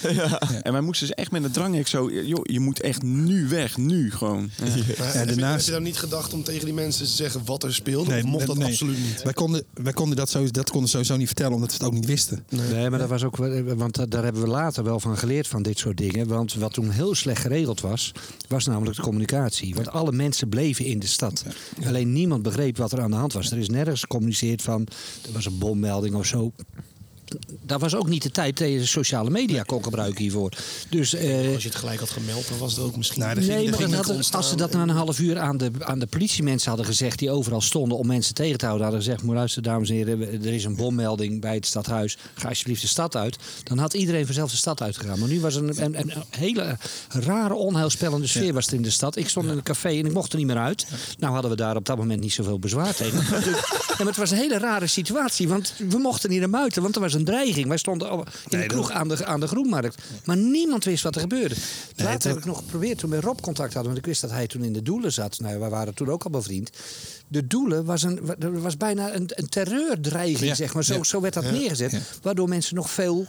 En wij moesten ze echt met een dranghek zo... Joh, je moet echt nu weg, nu gewoon. Ja. Maar heb, je, daarnaast- heb je dan niet gedacht om tegen die mensen te zeggen wat er speelde? Nee, of mocht dat nee. absoluut niet? Wij konden, wij konden dat, sowieso, dat konden sowieso niet vertellen, omdat we het ook niet wisten. Nee, maar dat was ook, wel- want da- daar hebben we later wel van geleerd van dit soort dingen. Want wat toen heel slecht geregeld was, was namelijk de communicatie. Want alle mensen bleven in de stad. Alleen niemand begreep wat er aan de hand was. Er is nergens van, er was een bommelding of zo. Dat was ook niet de tijd dat je sociale media kon gebruiken hiervoor. Dus, eh, Als je het gelijk had gemeld, dan was het ook misschien... Nou, Nee, maar als ze dat na een half uur aan de, aan de politiemensen hadden gezegd... die overal stonden om mensen tegen te houden... hadden gezegd, maar luister dames en heren... er is een bommelding bij het stadhuis. Ga alsjeblieft de stad uit. Dan had iedereen vanzelf de stad uitgegaan. Maar nu was een, een, een hele rare, onheilspellende sfeer was er in de stad. Ik stond in een café en ik mocht er niet meer uit. Nou hadden we daar op dat moment niet zoveel bezwaar tegen. <laughs> Maar het was een hele rare situatie. Want we mochten niet naar buiten. Want er was een dreiging ging. Wij stonden al in Nee, de kroeg aan de, aan de Groenmarkt. Maar niemand wist wat er gebeurde. Later heb ik nog geprobeerd toen we Rob contact hadden. Want ik wist dat hij toen in de Doelen zat. Nou, wij waren toen ook al bevriend. De Doelen was, een, wa- er was bijna een, een terreurdreiging, Ja, zeg maar. Zo, ja. zo werd dat neergezet. Waardoor mensen nog veel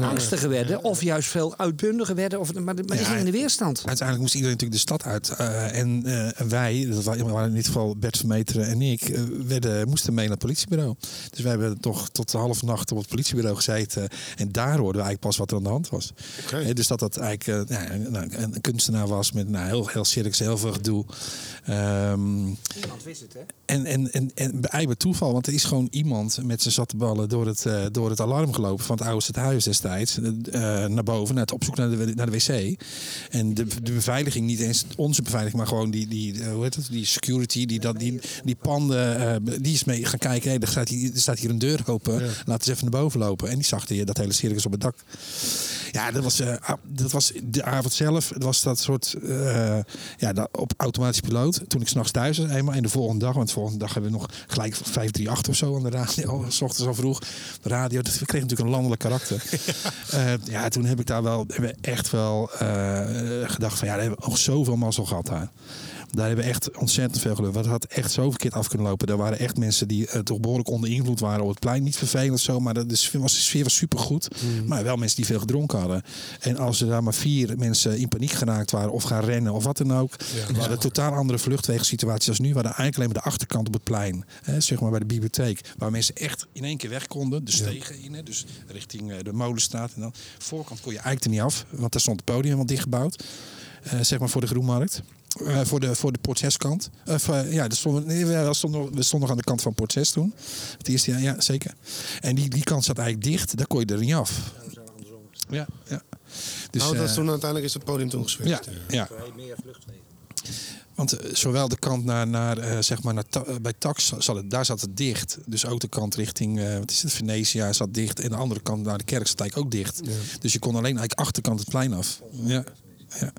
angstiger werden. Of juist veel uitbundiger werden. Of, maar maar die gingen in de weerstand. Uiteindelijk moest iedereen natuurlijk de stad uit. Eh, en eh, wij, dat wa- waren in dit geval Bert Vermeteren en ik, eh, werden, moesten mee naar het politiebureau. Dus wij hebben toch tot de halve nacht op het politiebureau gezeten. En daar hoorden we eigenlijk pas wat er aan de hand was. Dus dat dat eigenlijk nou, een, een kunstenaar was met nou, heel, heel circus, heel veel gedoe. Ehm, Niemand wist het, hè? en, en, en, en bij bij toeval, want er is gewoon iemand met zijn zatte ballen door het, door het alarm gelopen van het oude stadhuis destijds. eh, naar boven, naar het op zoek naar de, naar de wc. En de, de beveiliging, niet eens onze beveiliging, maar gewoon die, die, eh, hoe heet het, die security, die, dat, die, die panden, eh, die is mee gaan kijken. Hey, er, staat hier, er staat hier een deur open, laten we eens even naar boven lopen. En die zag die, dat hele circus op het dak. Ja, dat was, dat was de avond zelf. Het was dat soort ja, dat, op automatisch piloot. Toen ik s'nachts thuis was, eenmaal. En de volgende dag, want de volgende dag hebben we nog gelijk 538 of zo aan de radio. S ochtends al vroeg. De radio. Dat, we kregen natuurlijk een landelijk karakter. <laughs> <laughs> Eh, ja, toen heb ik daar wel echt wel eh, gedacht van ja, daar hebben we ook zoveel mazzel gehad daar. Daar hebben we echt ontzettend veel geluk. Het had echt zo verkeerd af kunnen lopen. Er waren echt mensen die eh, toch behoorlijk onder invloed waren op het plein. Niet vervelend zo, maar de, de, sfeer, was, de sfeer was supergoed. Maar wel mensen die veel gedronken hadden. En als er daar maar vier mensen in paniek geraakt waren of gaan rennen of wat dan ook. We hadden totaal andere vluchtwegensituaties als nu. We hadden eigenlijk alleen maar de achterkant op het plein. Hè, zeg maar bij de bibliotheek. Waar mensen echt in één keer weg konden. De stegen in, hè, dus richting eh, de molenstraat. En dan voorkant kon je eigenlijk er niet af. Want daar stond het podium helemaal dichtgebouwd. Eh, zeg maar voor de Groenmarkt. Eh, voor de, voor de Port 6 kant. Of, eh, ja, nee, we, stonden, nog- we stonden nog aan de kant van Port 6 toen. Het eerste jaar, ja, zeker. En die, die kant zat eigenlijk dicht. Daar kon je er niet af. Ja, ja. Dus, nou, dat is eh, toen uiteindelijk is het podium toen geswitcht. ja, ja. Meer. Want zowel de kant naar, naar zeg maar naar bij Tax, zat het, daar zat het dicht. Dus ook de kant richting, eh, wat is het, Venetia zat dicht. En de andere kant naar de kerk zat eigenlijk ook dicht. Dus je kon alleen eigenlijk achterkant het plein af. Ja. Ja.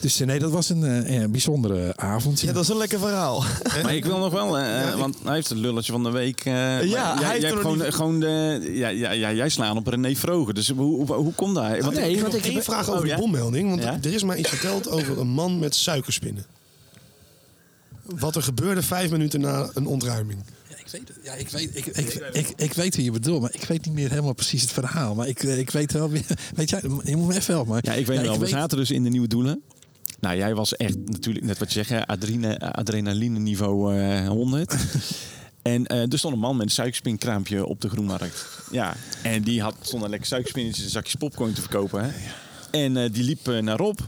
Dus eh, nee, dat was een eh, eh, bijzondere avond. Ja, dat is een lekker verhaal. Maar ik wil nog wel, eh, want hij heeft het lulletje van de week. eh, maar hij jij, heeft jij gewoon, niet- gewoon de, ja, ja, ja, jij slaan op René Vroger. Dus hoe, hoe, hoe komt dat? Want nee, Ik heb want nog ik één heb- vraag oh, over ja? de bommelding. Want Ja? er is mij iets verteld over een man met suikerspinnen. Wat er gebeurde vijf minuten na een ontruiming. Ja, ik weet, het. ja, ik, weet, ik, ik, ik, ik weet wie je bedoelt, maar ik weet niet meer helemaal precies het verhaal. Maar ik, eh, ik weet wel weer. <laughs> Weet jij, je moet me even helpen. Maar, Ja, ik weet wel. We zaten dus in de nieuwe doelen. Nou, jij was echt natuurlijk, net wat je zegt, adrenaline niveau eh 100. <laughs> en eh, er stond een man met een suikerspinkraampje op de Groenmarkt. Ja, en die had, stond een lekker suikerspinnetjes en zakjes popcorn te verkopen. Hè? En eh, die liep eh, naar Rob.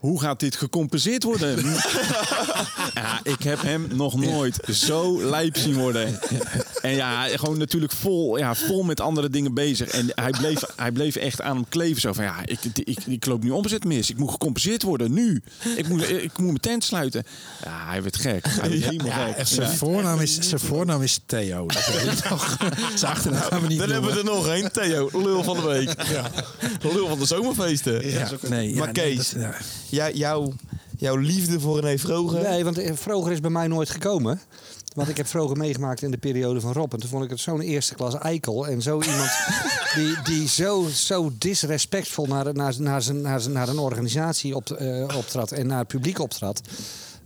Hoe gaat dit gecompenseerd worden? <laughs> ja, ik heb hem nog nooit zo lijp zien worden. En ja, gewoon natuurlijk vol, ja, vol met andere dingen bezig. En hij bleef, hij bleef echt aan hem kleven. Zo van, ja, ik, ik, ik loop nu omzet mis. Ik moet gecompenseerd worden, nu. Ik moet, ik moet mijn tent sluiten. Ja, hij werd gek. Hij werd helemaal gek. Zijn, Ja. voornaam is, zijn voornaam is Theo. Dat weet. <laughs> Zijn achternaam gaan we niet Dan hebben we er nog één. Theo, lul van de week. Lul van de zomerfeesten. Ja, nee, ja, maar Kees, dat- ja. jij, jouw, jouw liefde voor René Vroger. Nee, want eh, Vroger is bij mij nooit gekomen. Want ik heb Vroger meegemaakt in de periode van Rob. En toen vond ik het zo'n eerste klas eikel. En zo iemand <laughs> die, die zo, zo disrespectvol naar, naar, naar, zijn, naar, zijn, naar een organisatie op, eh, optrad. En naar het publiek optrad.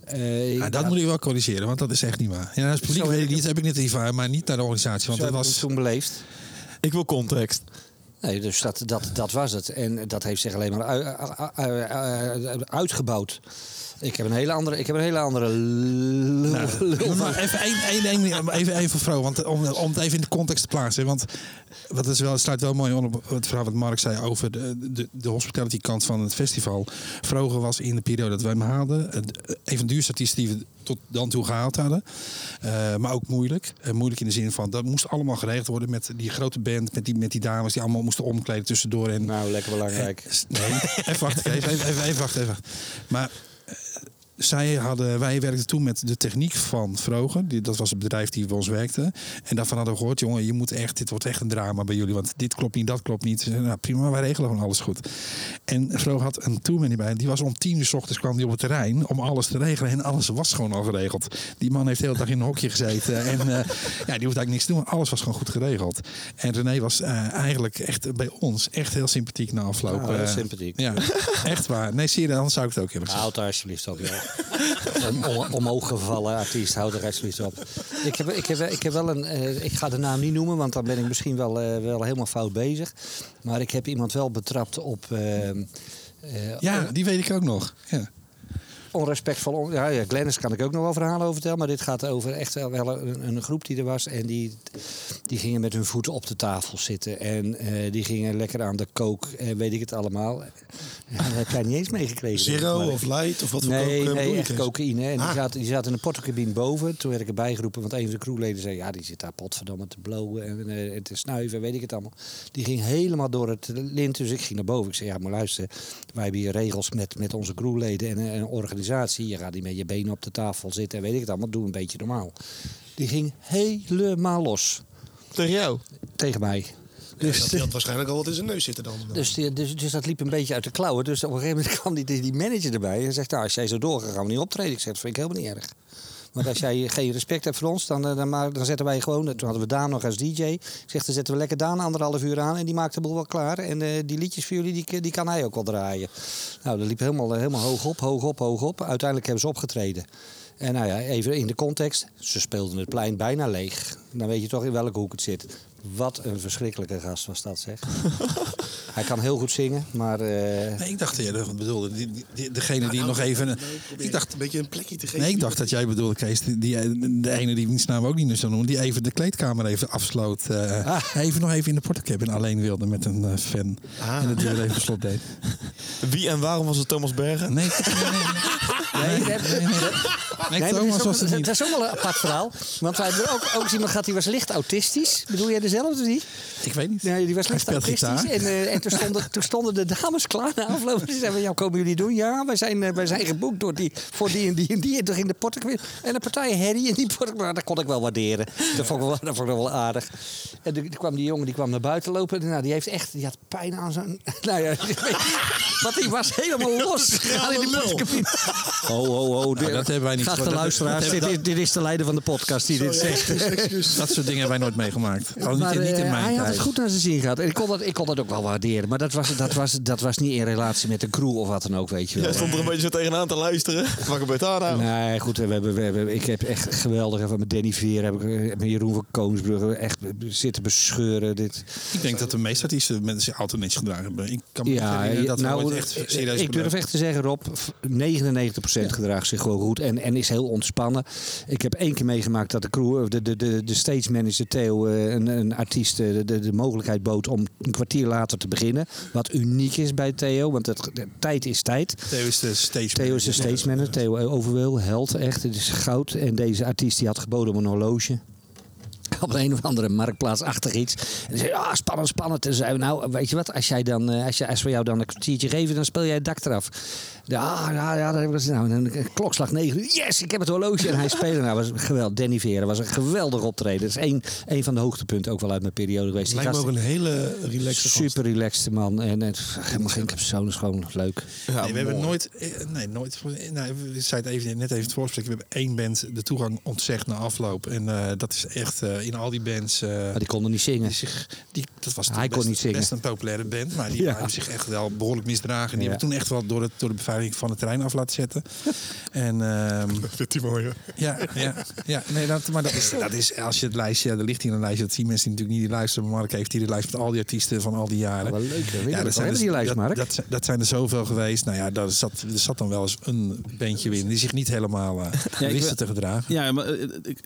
Eh, Ja, dat moet ik wel corrigeren, want dat is echt niet waar. Ja, als publiek Zo weet heb ik niet, heb ik niet ervaren, maar niet naar de organisatie. Want zo dat heb ik was. het toen beleefd. Ik wil context. Nee, dus dat, dat, dat was het. En dat heeft zich alleen maar ui- ui- ui- ui- uitgebouwd. Ik heb een hele andere, ik heb een hele andere lul, Nou, lul Maar even één één ding, even, even vrouw, want om, om het even in de context te plaatsen. Want wat is wel, het sluit wel mooi op het verhaal wat Mark zei over de, de, de hospitality kant van het festival. Vroeger was in de periode dat wij hem haalden, eh, een van de duurste artiesten die we tot dan toe gehaald hadden. Eh, maar ook moeilijk. Eh, moeilijk in de zin van, dat moest allemaal geregeld worden met die grote band, met die, met die dames die allemaal moesten omkleden tussendoor. En, Nou, lekker belangrijk. Nee, <laughs> even wachten, even, even, even, wachten. Even. Maar eh, zij hadden, wij werkten toen met de techniek van Vrogen. Die, dat was het bedrijf die bij ons werkte. En daarvan hadden we gehoord, jongen, je moet echt, dit wordt echt een drama bij jullie. Want dit klopt niet, dat klopt niet. Nou prima, wij regelen gewoon alles goed. En Vrogen had een tourman bij. Die was om tien uur s ochtends kwam die op het terrein om alles te regelen. En alles was gewoon al geregeld. Die man heeft de hele dag in een hokje gezeten. En eh, ja, die hoeft eigenlijk niks te doen. Alles was gewoon goed geregeld. En René was eh, eigenlijk echt bij ons echt heel sympathiek na afloop. Ja, heel Eh, sympathiek. Ja, echt waar. Nee, zie je, dan zou ik het ook hebben gezegd. Houd alsjeblieft op, ja. <laughs> Om, omhoog gevallen artiest, houd er alsjeblieft op. Ik heb, ik heb, ik heb wel een... eh, ik ga de naam niet noemen, want dan ben ik misschien wel, eh, wel helemaal fout bezig. Maar ik heb iemand wel betrapt op... eh, Ja, die weet ik ook nog. Ja. Onrespectvol. on- ja, ja, Glennis kan ik ook nog wel verhalen over vertellen. Maar dit gaat over echt wel, een, een groep die er was. En die, die gingen met hun voeten op de tafel zitten. En eh, die gingen lekker aan de kook en weet ik het allemaal. Ja, dat heb jij niet eens meegekregen. Zero of light of wat voor Nee, eh, nee echt cocaïne. En Ah. die, zaten, die zaten in de portocabine boven. Toen werd ik erbij geroepen, want een van de crewleden zei... ja, die zit daar potverdomme te blowen en, eh, en te snuiven, weet ik het allemaal. Die ging helemaal door het lint, dus ik ging naar boven. Ik zei, ja, maar luister, wij hebben hier regels met, met onze crewleden en eh, een organisatie. Je gaat niet met je benen op de tafel zitten en weet ik het allemaal. Doe een beetje normaal. Die ging helemaal los Tegen jou? tegen mij. Dus dat, die had waarschijnlijk al wat in zijn neus zitten dan. Dus, die- dus, dus dat liep een beetje uit de klauwen. Dus op een gegeven moment <laughs> kwam die, die manager erbij en zegt: nou, Als jij zo doorgaat, gaan we niet optreden. Ik zeg: Dat vind ik helemaal niet erg. Want als jij geen respect hebt voor ons, dan, eh, dan, maar, dan zetten wij gewoon. Toen hadden we Daan nog als DJ. Ik zeg: Dan zetten we lekker Daan anderhalf uur aan en die maakt de boel wel klaar. En eh, die liedjes voor jullie, die, die kan hij ook wel draaien. Nou, dat liep helemaal, eh, helemaal hoog op, hoog op, hoog op. Uiteindelijk hebben ze opgetreden. En nou ja, even in de context. Ze speelden het plein bijna leeg. Dan weet je toch in welke hoek het zit. Wat een verschrikkelijke gast was dat, zeg. <laughs> Hij kan heel goed zingen, maar... eh, Nee, ik dacht, dat bedoelde, die, die- die- degene die nog even... Ik dacht, een beetje een plekje te geven. nee, ik dacht dat jij bedoelde, Kees, die, die- de ene die wiens naam ook niet meer zou noemen, die even de kleedkamer even afsloot. eh, Ah. Even nog even in de portocabin alleen wilde met een eh, fan. En dat die weer even slot deed. <laughs> Wie en waarom was het Thomas Bergen? Nee, nee, nee. Thomas was het niet. dat is ook wel een apart verhaal. Want wij hebben ook, ook iemand gehad die was licht autistisch. Bedoel jij dezelfde of niet? Ik weet niet. Nee, die was licht autistisch. en toen, stonden, toen stonden de dames klaar na afloop. Ze zeiden, ja, komen jullie doen? Ja, wij zijn, eh, wij zijn geboekt door die, voor die en die en die. En toen ging de portemonnee. En de partij Harry en die portemonnee. Dat kon ik wel waarderen. Dat vond ik wel, dat vond ik wel aardig. En toen kwam die jongen die kwam naar buiten lopen. En, nou, die heeft echt die had pijn aan zijn... <laughs> Nou ja, <laughs> want die was helemaal los. gegaan in die portemonnee. Ho, ho, ho. dat hebben wij niet Geachte dat- luisteraars, dit, is- dit is de leider van de podcast die dit zegt. Dat soort dingen hebben wij nooit meegemaakt. Al niet, niet in eh, mijn hij had het goed naar zijn zin gehad. En ik kon dat, ik kon dat ook wel waarderen. Maar dat was, dat, was, dat was niet in relatie met de crew of wat dan ook, weet je wel. Jij stond er een beetje zo tegenaan te luisteren. Wat gebeurt daar nou? Nee, goed, we hebben, we hebben, ik heb echt geweldig. Even met Danny Veer heb ik eh, met Jeroen van Koonsbrugge echt zitten bescheuren. Dit. Ik denk dat de meeste artiesten met zich auto niks gedragen hebben. Ik kan me Ja, herinneren dat nou, ooit echt serieus ik durf echt te zeggen, Rob, 99% gedraagt zich gewoon goed en, en is heel ontspannen. Ik heb één keer meegemaakt dat de crew, de, de, de, de stage manager Theo, eh, een, een artiest, eh, de, de, de mogelijkheid bood om een kwartier later te beginnen. Wat uniek is bij Theo, want het, tijd is tijd. Theo is de stage Theo is de stage manager, Theo Overweel, held echt, het is goud. En deze artiest die had geboden om een horloge. <laughs> Op een of andere marktplaats achter iets. En die zei, ah, spannend, spannend. En we, nou, weet je wat, als, jij dan, eh, als, je, als we jou dan een kwartiertje geven, dan speel jij het dak eraf. Ja, ja, ja, dat heb ik gezien. Nou, en een klokslag 9 uur. Yes, ik heb het horloge. En hij speelde. Nou, was geweldig. Danny Vera was een geweldig optreden. Dat is één, één van de hoogtepunten ook wel uit mijn periode geweest. Die Lijkt me ook een hele relaxed super relaxed man. En, en helemaal geen persoon, is gewoon leuk. nee, we hebben nooit, eh, nee, nooit, nee, we zeiden het even, net even het voorspreken. We hebben één band de toegang ontzegd na afloop. En eh, dat is echt eh, in al die bands. eh, Maar die konden niet zingen. die zich, die, dat was Hij toen kon best, niet zingen. best een populaire band. Maar die <laughs> Ja. hebben zich echt wel behoorlijk misdragen. Die Ja. hebben toen echt wel door, het, door de beveiliging van het terrein af laten zetten. en ehm, Vindt hij mooi, ja, ja, ja nee, dat, maar dat is, dat is, als je het lijstje, er ligt hier een lijstje, dat zien mensen die natuurlijk niet die luisteren. Maar Mark heeft hier de lijst met al die artiesten van al die jaren. Wel leuk, hè? Ja, dat zijn, die lijst, dat, Mark? dat, zijn- dat zijn er zoveel geweest. Nou ja, daar zat, er zat dan wel eens een bandje in die zich niet helemaal uh, wisten te gedragen. Ja, maar eh, ik,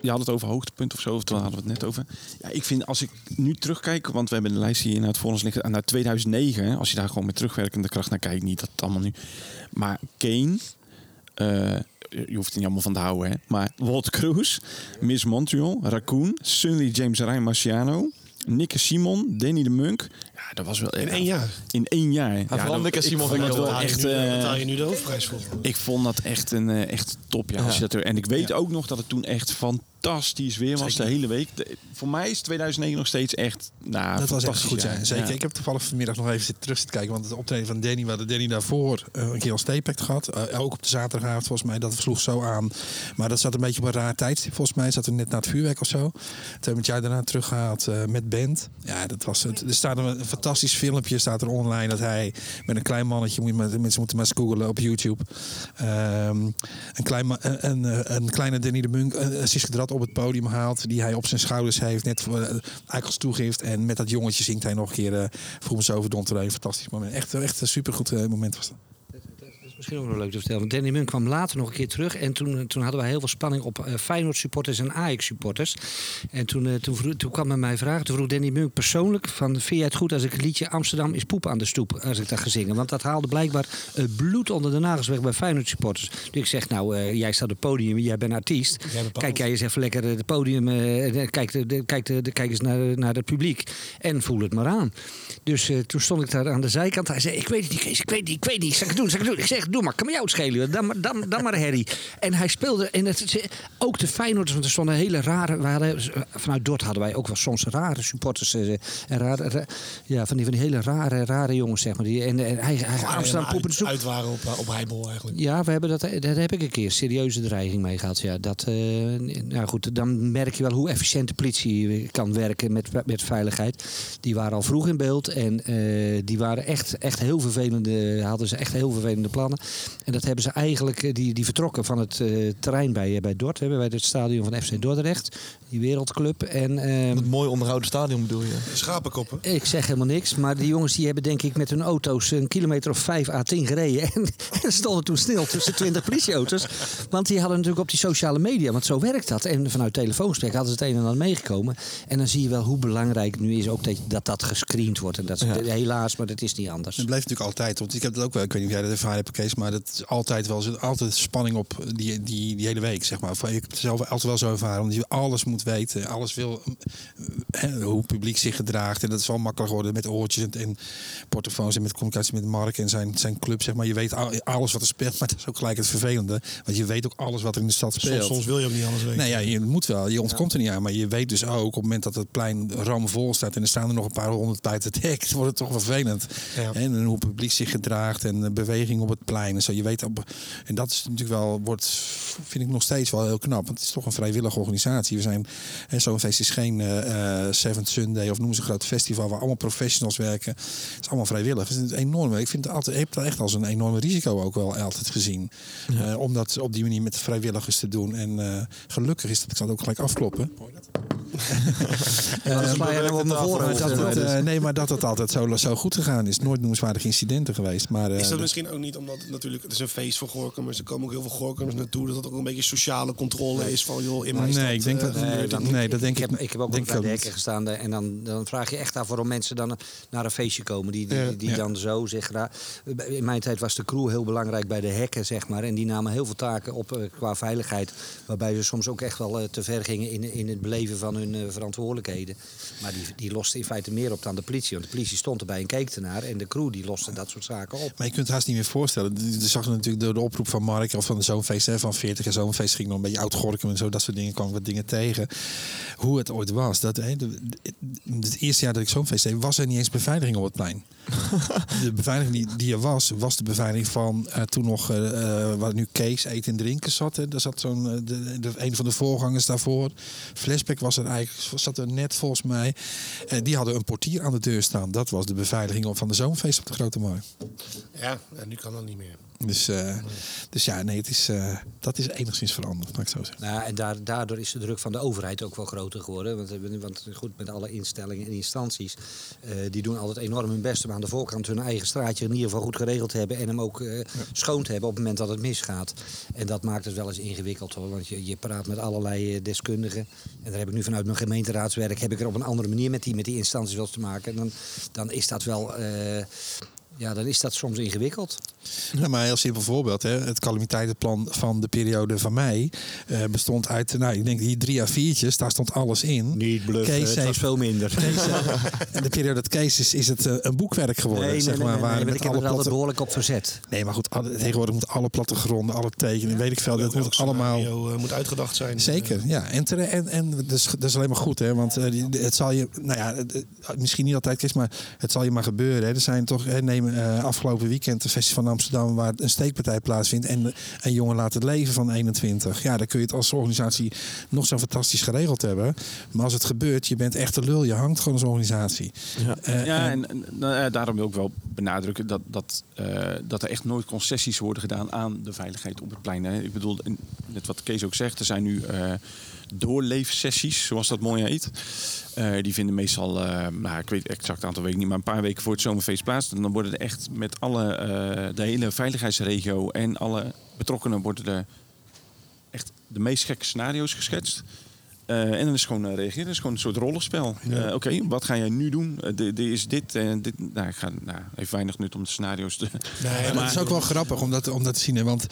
je had het over hoogtepunt of zo, of toen hadden we het net over. Ja, ik vind als ik nu terugkijk, want we hebben de lijst hier inderdaad voor ons liggen, en naar 2009, hè, als je daar gewoon met terugwerkende kracht naar kijkt, niet dat het allemaal nu. Maar Kane, eh, je hoeft er niet allemaal van te houden, hè, maar Walt Cruz, Miss Montreal, Raccoon, Sunny James Ryan Marciano, Nikke Simon, Danny de Munk, Ja, dat was wel In één jaar. In één jaar. Ja, ik Simon wel wel Betaal je echt. nu, eh, betaal je nu de hoofdprijs voor? ik vond dat echt een eh, echt top. Ja, als je dat er, en ik weet ook nog dat het toen echt fantastisch weer was de hele week. De- voor mij is 2009 nog steeds echt. Nou, Dat was echt fantastisch goed, ja. jaar. Zeker. Ja. Ik heb toevallig vanmiddag nog even zitten terug te kijken. Want het optreden van Danny, we hadden Danny daarvoor eh, een keer als staypact gehad. Eh, ook op de zaterdagavond volgens mij. Dat sloeg zo aan. Maar dat zat een beetje op een raar tijdstip volgens mij. Zat er net na het vuurwerk of zo. Toen hebben we het jaar daarna teruggehaald eh, met band. Ja, dat was het. Er een fantastisch filmpje staat er online. Dat hij met een klein mannetje, moet mensen moeten maar eens googlen op YouTube. Ehm, een, klein, een, een, een kleine Danny de Munk, een Siske Drat op het podium haalt. Die hij op zijn schouders heeft. Net voor, eh, eigenlijk als toegift. En met dat jongetje zingt hij nog een keer eh Voel me zo Een fantastisch moment. Echt, echt een supergoed eh, moment was dat. Misschien ook nog leuk te vertellen. Want Danny Munk kwam later nog een keer terug. En toen, toen hadden wij heel veel spanning op eh, Feyenoord supporters en Ajax supporters. En toen, eh, toen, vroeg- toen kwam hij mij vragen. Toen vroeg Danny Munk persoonlijk van... Vind jij het goed als ik het liedje Amsterdam is poep aan de stoep... als ik dat ga zingen? Want dat haalde blijkbaar eh, bloed onder de nagels weg bij Feyenoord supporters. Dus ik zeg, nou, eh, jij staat op het podium. Jij bent artiest. Kijk jij eens even lekker het podium... eh, kijk, de, kijk, de, de- kijk eens naar, naar het publiek. En voel het maar aan. Dus eh, toen stond ik daar aan de zijkant. Hij zei, ik weet het niet, Kees. Ik weet het niet, ik weet het niet. Zal ik het doen? Zal ik het doen? Ik zeg, doe maar. Kan me jou het schelen. Dan, maar- dan, dan maar Harry. En hij speelde... En het, ook de Feyenoorders, want er stonden hele rare... We hadden, vanuit Dort hadden wij ook wel soms rare supporters. eh, En rare, ra- ja, van die, van die hele rare, rare jongens, zeg maar. Die, en, en hij, hij Amsterdam de uit, waren op, eh, op Heibel eigenlijk. Ja, we hebben dat, daar heb ik een keer serieuze dreiging mee gehad. Ja, dat, eh, nou goed, dan merk je wel hoe efficiënt de politie kan werken met, met veiligheid. Die waren al vroeg in beeld en die waren echt, echt heel vervelende, hadden ze echt heel vervelende plannen. En dat hebben ze eigenlijk, eh, die, die vertrokken van het eh, terrein bij, bij Dort, hè, bij het stadion van FC Dordrecht, die wereldclub. En, ehm, Het mooi onderhouden stadion bedoel je? Schapenkoppen. ik zeg helemaal niks, maar die jongens die hebben denk ik met hun auto's een kilometer of 5 à 10 gereden. <laughs> En, en stonden toen stil tussen 20 politieauto's. Want die hadden natuurlijk op die sociale media, want zo werkt dat. En vanuit telefoonsprek hadden ze het een en ander meegekomen. En dan zie je wel hoe belangrijk het nu is ook dat dat, dat gescreend wordt. En dat, is- helaas, maar dat is niet anders. Het blijft natuurlijk altijd, want ik heb het ook wel, ik weet niet of jij dat ervaren hebt, Maar dat is altijd wel, zit altijd spanning op die, die, die hele week, zeg maar. Ik heb het zelf altijd wel zo ervaren, omdat je alles moet weten, alles wil, hè, hoe het publiek zich gedraagt. En dat is wel makkelijk geworden met oortjes en, en portofoons en met communicatie met Mark en zijn, zijn club, zeg maar. Je weet al- alles wat er speelt, maar dat is ook gelijk het vervelende, want je weet ook alles wat er in de stad speelt. Soms, soms wil je ook niet alles weten. Nee, ja, je moet wel. Je ontkomt er niet aan. Maar je weet dus ook op het moment dat het plein ramvol staat en er staan er nog een paar honderd buiten het hek, <laughs> wordt het toch vervelend. Ja. En hoe het publiek zich gedraagt en de beweging op het plein en zo. Je weet op, en dat is natuurlijk wel, wordt, vind ik nog steeds wel heel knap. Want het is toch een vrijwillige organisatie. We zijn, hè, zo'n feest is geen eh, Seventh Sunday of noem ze een groot festival waar allemaal professionals werken. Het is allemaal vrijwillig. Het is enorm. Ik vind het altijd, ik heb dat echt als een enorm risico ook wel altijd gezien. Eh, om dat op die manier met vrijwilligers te doen. En gelukkig is dat, ik zal het ook gelijk afkloppen. Ja, dan sla je nou op mijn voorhoofd. Dat het, Dus- eh, nee, maar dat het altijd zo, zo goed gegaan is. Nooit noemenswaardige incidenten geweest. Maar, eh, Is dat misschien ook niet omdat het natuurlijk het is een feest voor Gorkumers. Er komen ook heel veel Gorkumers naartoe. Dat dat ook een beetje sociale controle is van joh in mijn Nee, stad, ik denk eh, dat- nee, dat denk ik ik- heb, ik heb ook denk wel bij de hekken gestaan eh, en dan, dan vraag je echt af waarom mensen dan naar een feestje komen. Die, die, die Ja. dan zo zich ra- In mijn tijd was de crew heel belangrijk bij de hekken, zeg maar. En die namen heel veel taken op eh, qua veiligheid. Waarbij ze soms ook echt wel eh, te ver gingen in, in het beleven van hun eh, verantwoordelijkheden. Maar die, die losten in feite meer op dan de politie. Want de politie stond erbij en keek ernaar. En de crew die loste dat soort zaken op. Maar je kunt het haast niet meer voorstellen. Je zag natuurlijk door de oproep van Mark of van de zoonfeest hè, van 40 en zoonfeest ging nog een beetje oud Gorkum en zo, dat soort dingen kwam wat dingen tegen. Hoe het ooit was. Dat, hè, de- de- het eerste jaar dat ik zoonfeest deed, was er niet eens beveiliging op het plein. <laughs> de beveiliging die, die er was, was de beveiliging van eh, toen nog eh, waar nu Kees eten en drinken zat. Hè. Daar zat zo'n de, de, een van de voorgangers daarvoor. Flashback was er eigenlijk, zat er net volgens mij. Eh, die hadden een portier aan de deur staan. Dat was de beveiliging van de zoonfeest op de Grote Markt. Ja, en nu kan dat niet meer. Dus, eh, dus ja, nee, het is, eh, dat is enigszins veranderd, mag ik zo zeggen. Nou, en daar, daardoor is de druk van de overheid ook wel groter geworden. Want, eh, want goed, met alle instellingen en instanties, die doen altijd enorm hun best om aan de voorkant hun eigen straatje in ieder geval goed geregeld te hebben. En hem ook eh, schoon te hebben op het moment dat het misgaat. En dat maakt het wel eens ingewikkeld hoor. Want je, je praat met allerlei deskundigen. En daar heb ik nu vanuit mijn gemeenteraadswerk, heb ik er op een andere manier met die, met die instanties wel te maken. En dan, dan is dat wel. Eh, Ja, dan is dat soms ingewikkeld. Ja, maar een heel simpel voorbeeld. Hè. Het calamiteitenplan van de periode van mij eh, bestond uit, nou, ik denk die drie A4'tjes, daar stond alles in. Niet bluffen, Kees het was veel minder. En de periode dat Kees is, is het eh, een boekwerk geworden. Nee, nee, zeg nee, maar, nee, waar nee, maar met ik heb alle er altijd behoorlijk op verzet. Nee, maar goed, alle- tegenwoordig moet alle plattegronden, alle tekenen, weet ik veel, dat moet allemaal... Eh, moet uitgedacht zijn. Zeker, ja. En, en, en dat, is, dat is alleen maar goed, hè. Want eh, het zal je, nou ja, misschien niet altijd is, maar het zal je maar gebeuren. Hè. Er zijn toch, hè, eh, afgelopen weekend de Festival van Amsterdam, waar een steekpartij plaatsvindt. En een jongen laat het leven van 21. Ja, dan kun je het als organisatie nog zo fantastisch geregeld hebben. Maar als het gebeurt, je bent echt de lul. Je hangt gewoon als organisatie. Ja. Eh, Ja, en- nou daarom wil ik wel benadrukken dat, dat, eh, dat er echt nooit concessies worden gedaan aan de veiligheid op het plein. Hè. Ik bedoel, net wat Kees ook zegt, er zijn nu doorleefsessies, zoals dat mooi heet. Eh, die vinden meestal, eh, nou, ik weet exact aantal weken niet, maar een paar weken voor het zomerfeest plaats. En dan worden er echt met alle, eh, de hele veiligheidsregio en alle betrokkenen worden er echt de meest gekke scenario's geschetst. Eh, en dan is gewoon eh, reageren. Dat is gewoon een soort rollenspel. Eh, Oké, wat ga jij nu doen? Dit is dit en dit. Nou, ik ga nou, even weinig nut om de scenario's te. Nee, <laughs> maar het is ook wel grappig om dat, om dat te zien. Hè? Want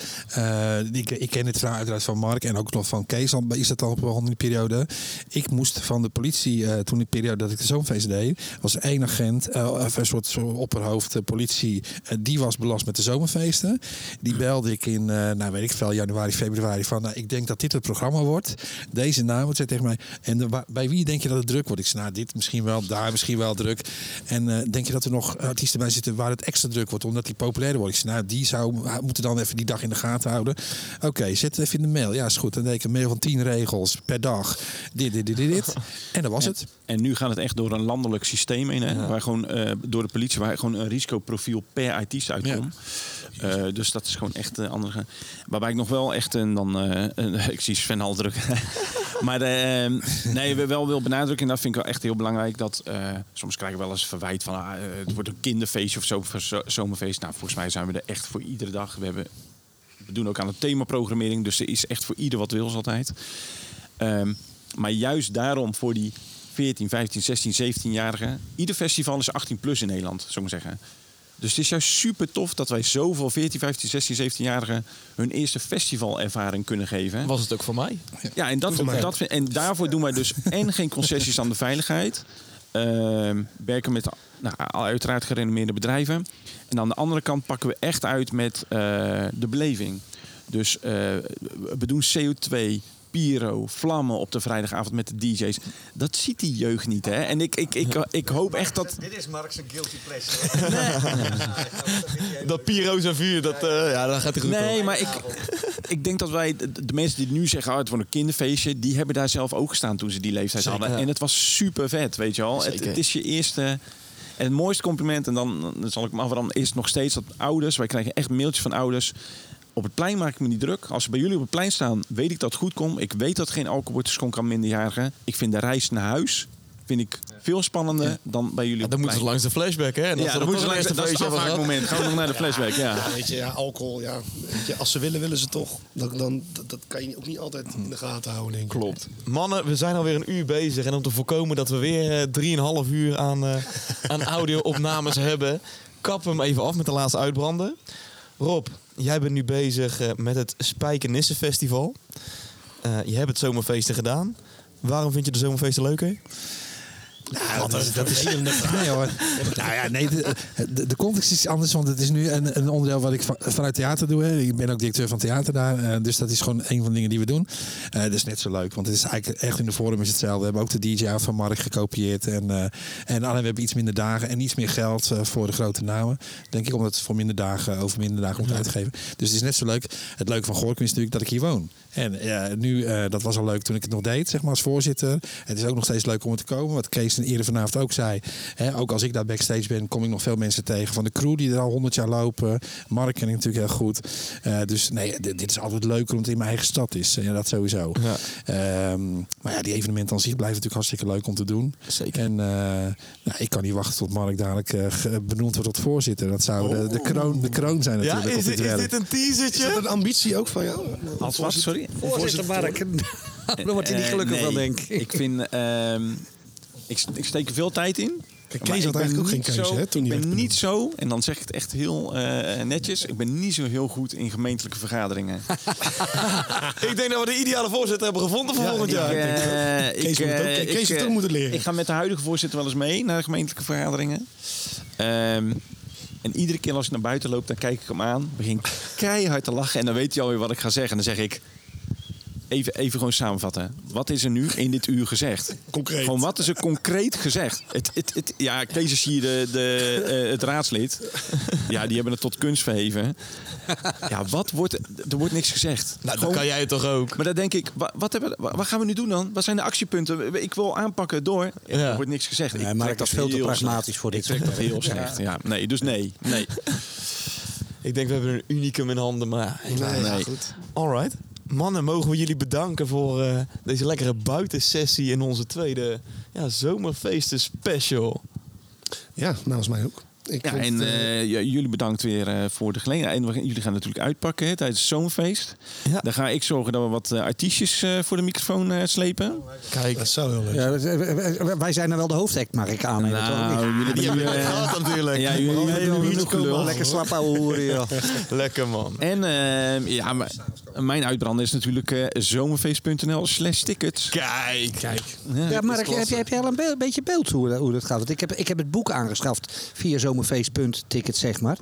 ik, ik ken dit verhaal uiteraard van Mark en ook nog van Kees. Al is dat al op een die periode. Ik moest van de politie, toen die periode dat ik de zomerfeest deed, was één agent, of een soort, soort opperhoofd politie, die was belast met de zomerfeesten. Die belde ik in, nou weet ik veel, januari, februari van, nou, ik denk dat dit het programma wordt. Deze naam, het zei tegen mij. En de- bij wie denk je dat het druk wordt? Ik zei, nou, dit misschien wel, daar misschien wel druk. En eh, denk je dat er nog artiesten bij zitten waar het extra druk wordt, omdat die populairder wordt? Ik zei, nou, die zou moeten dan even die dag in de gaten houden. Oké, zet het even in de mail. Ja, is goed. Dan deed ik een mail van tien regels per dag. Dit, dit, dit, dit, dit. En dat was het. En nu gaat het echt door een landelijk systeem heen. Hè, Waar gewoon eh, door de politie waar gewoon een risicoprofiel per artiest uitkomt. Eh, dus dat is gewoon echt een andere. Waarbij ik nog wel echt een dan. een- <laughs> ik zie Sven al druk. Maar eh, nee, we wel wil benadrukken. En dat vind ik wel echt heel belangrijk. Dat eh, soms krijgen we wel eens verwijt van. ah, eh, het wordt een kinderfeestje of zo zo- zomerfeest. Nou, volgens mij zijn we er echt voor iedere dag. We hebben. We doen ook aan de themaprogrammering. Dus er is echt voor ieder wat wil altijd. Ehm, maar juist daarom voor die 14, 15, 16, 17-jarigen. Ieder festival is 18 plus in Nederland, ik maar zeggen. Dus het is juist super tof dat wij zoveel 14, 15, 16, 17-jarigen hun eerste festivalervaring kunnen geven. Was het ook voor mij? Ja, en, dat, mij dat, en daarvoor doen wij dus en geen concessies aan de veiligheid. Ehm, werken met nou, uiteraard gerenommeerde bedrijven. En aan de andere kant pakken we echt uit met eh, de beleving. Dus eh, we doen CO2, pyro, vlammen op de vrijdagavond met de DJ's. Dat ziet die jeugd niet, hè? En ik, ik, ik, ik hoop echt dat... Dit is Mark's guilty pleasure. <laughs> Dat pyro's en vuur, dat, eh, ja, dat gaat hij goed Nee, op. maar ik, ik denk dat wij, de, mensen die nu zeggen, oh, het wordt een kinderfeestje, die hebben daar zelf ook gestaan toen ze die leeftijd Zeker, hadden. ja. En het was super vet, weet je wel. Het, het is je eerste. En het mooiste compliment, en dan, dan zal ik hem afronden, is nog steeds dat ouders, wij krijgen echt mailtjes van ouders. Op het plein maak ik me niet druk. Als ze bij jullie op het plein staan, weet ik dat het goed komt. Ik weet dat geen alcohol wordt geschonken aan minderjarigen. Ik vind de reis naar huis vind ik veel spannender dan bij jullie Ja, op dan moeten ze langs de flashback, hè? En Ja, dan moeten ze langs dat is het feestje hebben gehad- afhaakmoment. Gaan we nog naar de <laughs> flashback, ja. Ja, weet je, ja, alcohol, ja. Weet je, als ze willen, willen ze toch. Dan, dan, dat, dat kan je ook niet altijd in de gaten houden, denk ik. Klopt. Mannen, we zijn alweer een uur bezig. En om te voorkomen dat we weer eh, drieënhalf uur aan, eh aan audio-opnames <laughs> hebben, kappen we hem even af met de laatste uitbranden. Rob, jij bent nu bezig eh, met het Spijkenisse Festival. Eh, je hebt het zomerfeesten gedaan. Waarom vind je de zomerfeesten leuker? Nou, dat, is, dat is Nee <laughs> hoor. Nou ja, nee, de, de, de context is anders, want het is nu een, een onderdeel wat ik van, vanuit theater doe. Hè. Ik ben ook directeur van theater daar, eh, dus dat is gewoon een van de dingen die we doen. Eh dat is net zo leuk, want het is eigenlijk echt in de vorm is hetzelfde. We hebben ook de DJ-out van Mark gekopieerd en, eh, en alleen we hebben iets minder dagen en iets meer geld voor de grote namen. Denk ik, omdat het voor minder dagen over minder dagen moet uitgeven. Dus het is net zo leuk. Het leuke van Gorkum is natuurlijk dat ik hier woon. En ja, nu, eh, dat was al leuk toen ik het nog deed, zeg maar, als voorzitter. Het is ook nog steeds leuk om er te komen. Wat Kees eerder vanavond ook zei. Hè, ook als ik daar backstage ben, kom ik nog veel mensen tegen van de crew die er al 100 jaar lopen. Mark ken ik natuurlijk heel goed. Eh, dus nee, dit, dit is altijd leuker omdat het in mijn eigen stad is. Ja, dat sowieso. Ja. Ehm, maar ja, die evenementen aan zich blijven natuurlijk hartstikke leuk om te doen. Zeker. En eh, nou, ik kan niet wachten tot Mark dadelijk benoemd wordt tot voorzitter. Dat zou de, de, kroon, de kroon zijn Ja, natuurlijk. is op dit, is werk. dit een Is dat een ambitie ook van jou? Als wat, sorry? Voorzitter Mark. Daar <laughs> wordt hij niet Eh, gelukkig van, denk ik. Ik vind, ehm, ik, ik steek er veel tijd in. Kees had ik ben eigenlijk ook geen keuze zo- hè, toen hij Ik ben niet zo, en dan zeg ik het echt heel eh, netjes, ik ben niet zo heel goed in gemeentelijke vergaderingen. <laughs> Ik denk dat we de ideale voorzitter hebben gevonden voor Ja, volgend ja, jaar. ik denk Eh, Kees moet het ook- eh, Kees heeft het eh, ook moeten leren. Ik ga met de huidige voorzitter wel eens mee naar de gemeentelijke vergaderingen. Ehm, en iedere keer als ik naar buiten loop, dan kijk ik hem aan, begin keihard te lachen en dan weet hij alweer wat ik ga zeggen. En dan zeg ik, even, even gewoon samenvatten. Wat is er nu in dit uur gezegd? Concreet. Gewoon wat is er concreet gezegd? Het, het, het, ja, Kees is hier de, de, eh, het raadslid. Ja, die hebben het tot kunst verheven. Ja, wat wordt... Er wordt niks gezegd. Nou, dan kan jij het toch ook? maar dan denk ik, wa- wat, hebben, wa- wat gaan we nu doen dan? Wat zijn de actiepunten? Ik wil aanpakken door. Ja. Er wordt niks gezegd. Nee, ik maar trek dat is veel te pragmatisch slecht. voor dit Ik trek dat heel slecht. Ja, nee, dus nee. nee. <laughs> Ik denk we hebben een unicum in handen, maar Nee, Nee. goed. alright. Mannen, mogen we jullie bedanken voor eh, deze lekkere buitensessie in onze tweede ja, zomerfeesten special. Ja, namens mij ook. Ik Ja, en eh, eh, jullie bedankt weer eh, voor de gelegenheid. En we- jullie gaan natuurlijk uitpakken hè, tijdens het zomerfeest. Ja. Dan ga ik zorgen dat we wat artiestjes eh, voor de microfoon eh, slepen. Kijk, dat zou heel leuk zijn. Ja, wij- zijn er wel de hoofdact, mag ik aannemen. toch? Nou, jullie hebben het gehad natuurlijk. Ja, jullie Maar hebben we genoeg. Lekker slap joh. <laughs> Lekker man. En eh, ja, maar, mijn uitbrander is natuurlijk zomerfeest.nl slash tickets. Kijk, kijk. Ja, Mark, heb, je, heb je al een be- beetje beeld hoe, hoe dat gaat? Want ik heb, ik heb het boek aangeschaft via zomerfeest.ticket, zeg maar.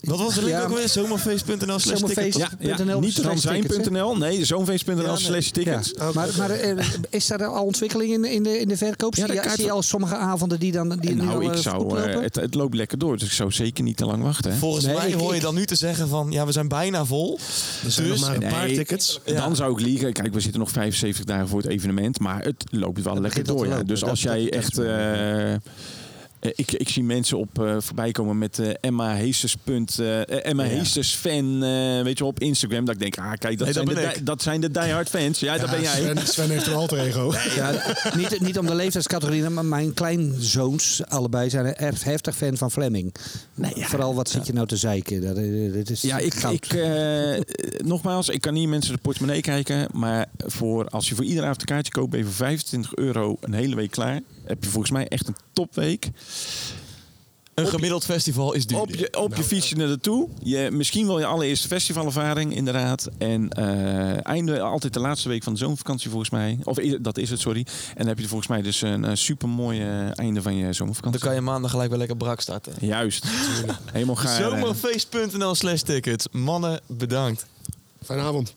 Wat was de link Ja, ook weer? Zomerfeest.nl slash Zomerfeest. ticket. Ja, .nl niet slash tickets, hè? zijn.nl, nee, zomerfeest.nl slash tickets. Ja. Maar, maar eh, is er al ontwikkeling in, de- in, de, in de verkoop? Ja, zie, de kaart- zie je al sommige avonden die dan die nu nou, ik eh, goed zou, eh, lopen? het, het loopt lekker door, dus ik zou zeker niet te lang wachten. Hè. Volgens Nee, mij ik- hoor je dan nu te zeggen van, ja, we zijn bijna vol. Er zijn nog Dus- maar een paar Nee, tickets. Ja. Dan zou ik liegen. Kijk, we zitten nog 75 dagen voor het evenement, maar het loopt wel lekker door. Ja. Dus Dat- als dat- jij echt... eh, ik, ik zie mensen op eh, voorbij komen met eh, Emma Heesters. punt, eh, Emma Heesters fan, eh, weet je op Instagram. Dat ik denk, ah kijk, dat, Nee, zijn, dat de, ik. dat zijn de diehard fans. Ja, dat ben jij. Sven, Sven heeft een alter ego. <laughs> Ja, niet, niet om de leeftijdscategorie, maar mijn kleinzoons allebei zijn er erg heftig fan van Fleming. Vooral wat zit je nou te zeiken? Dat, dit is Ja, ik, goud. ik eh, nogmaals, ik kan niet mensen de portemonnee kijken. Maar voor, als je voor iedere avond een kaartje koopt, ben je voor 25 euro een hele week klaar. Heb je volgens mij echt een topweek. Een gemiddeld festival is duur. Op je, op je fietsje naar naartoe. Je, misschien wel je allereerste festivalervaring, inderdaad. En eh einde altijd de laatste week van de zomervakantie, volgens mij. Of dat is het, sorry. En dan heb je volgens mij dus een, super mooi einde van je Dan zomervakantie. kan je maandag gelijk weer lekker brak starten. Juist. <laughs> Helemaal gaar. Zomerfeest.nl slash tickets. Mannen, bedankt. Fijne avond.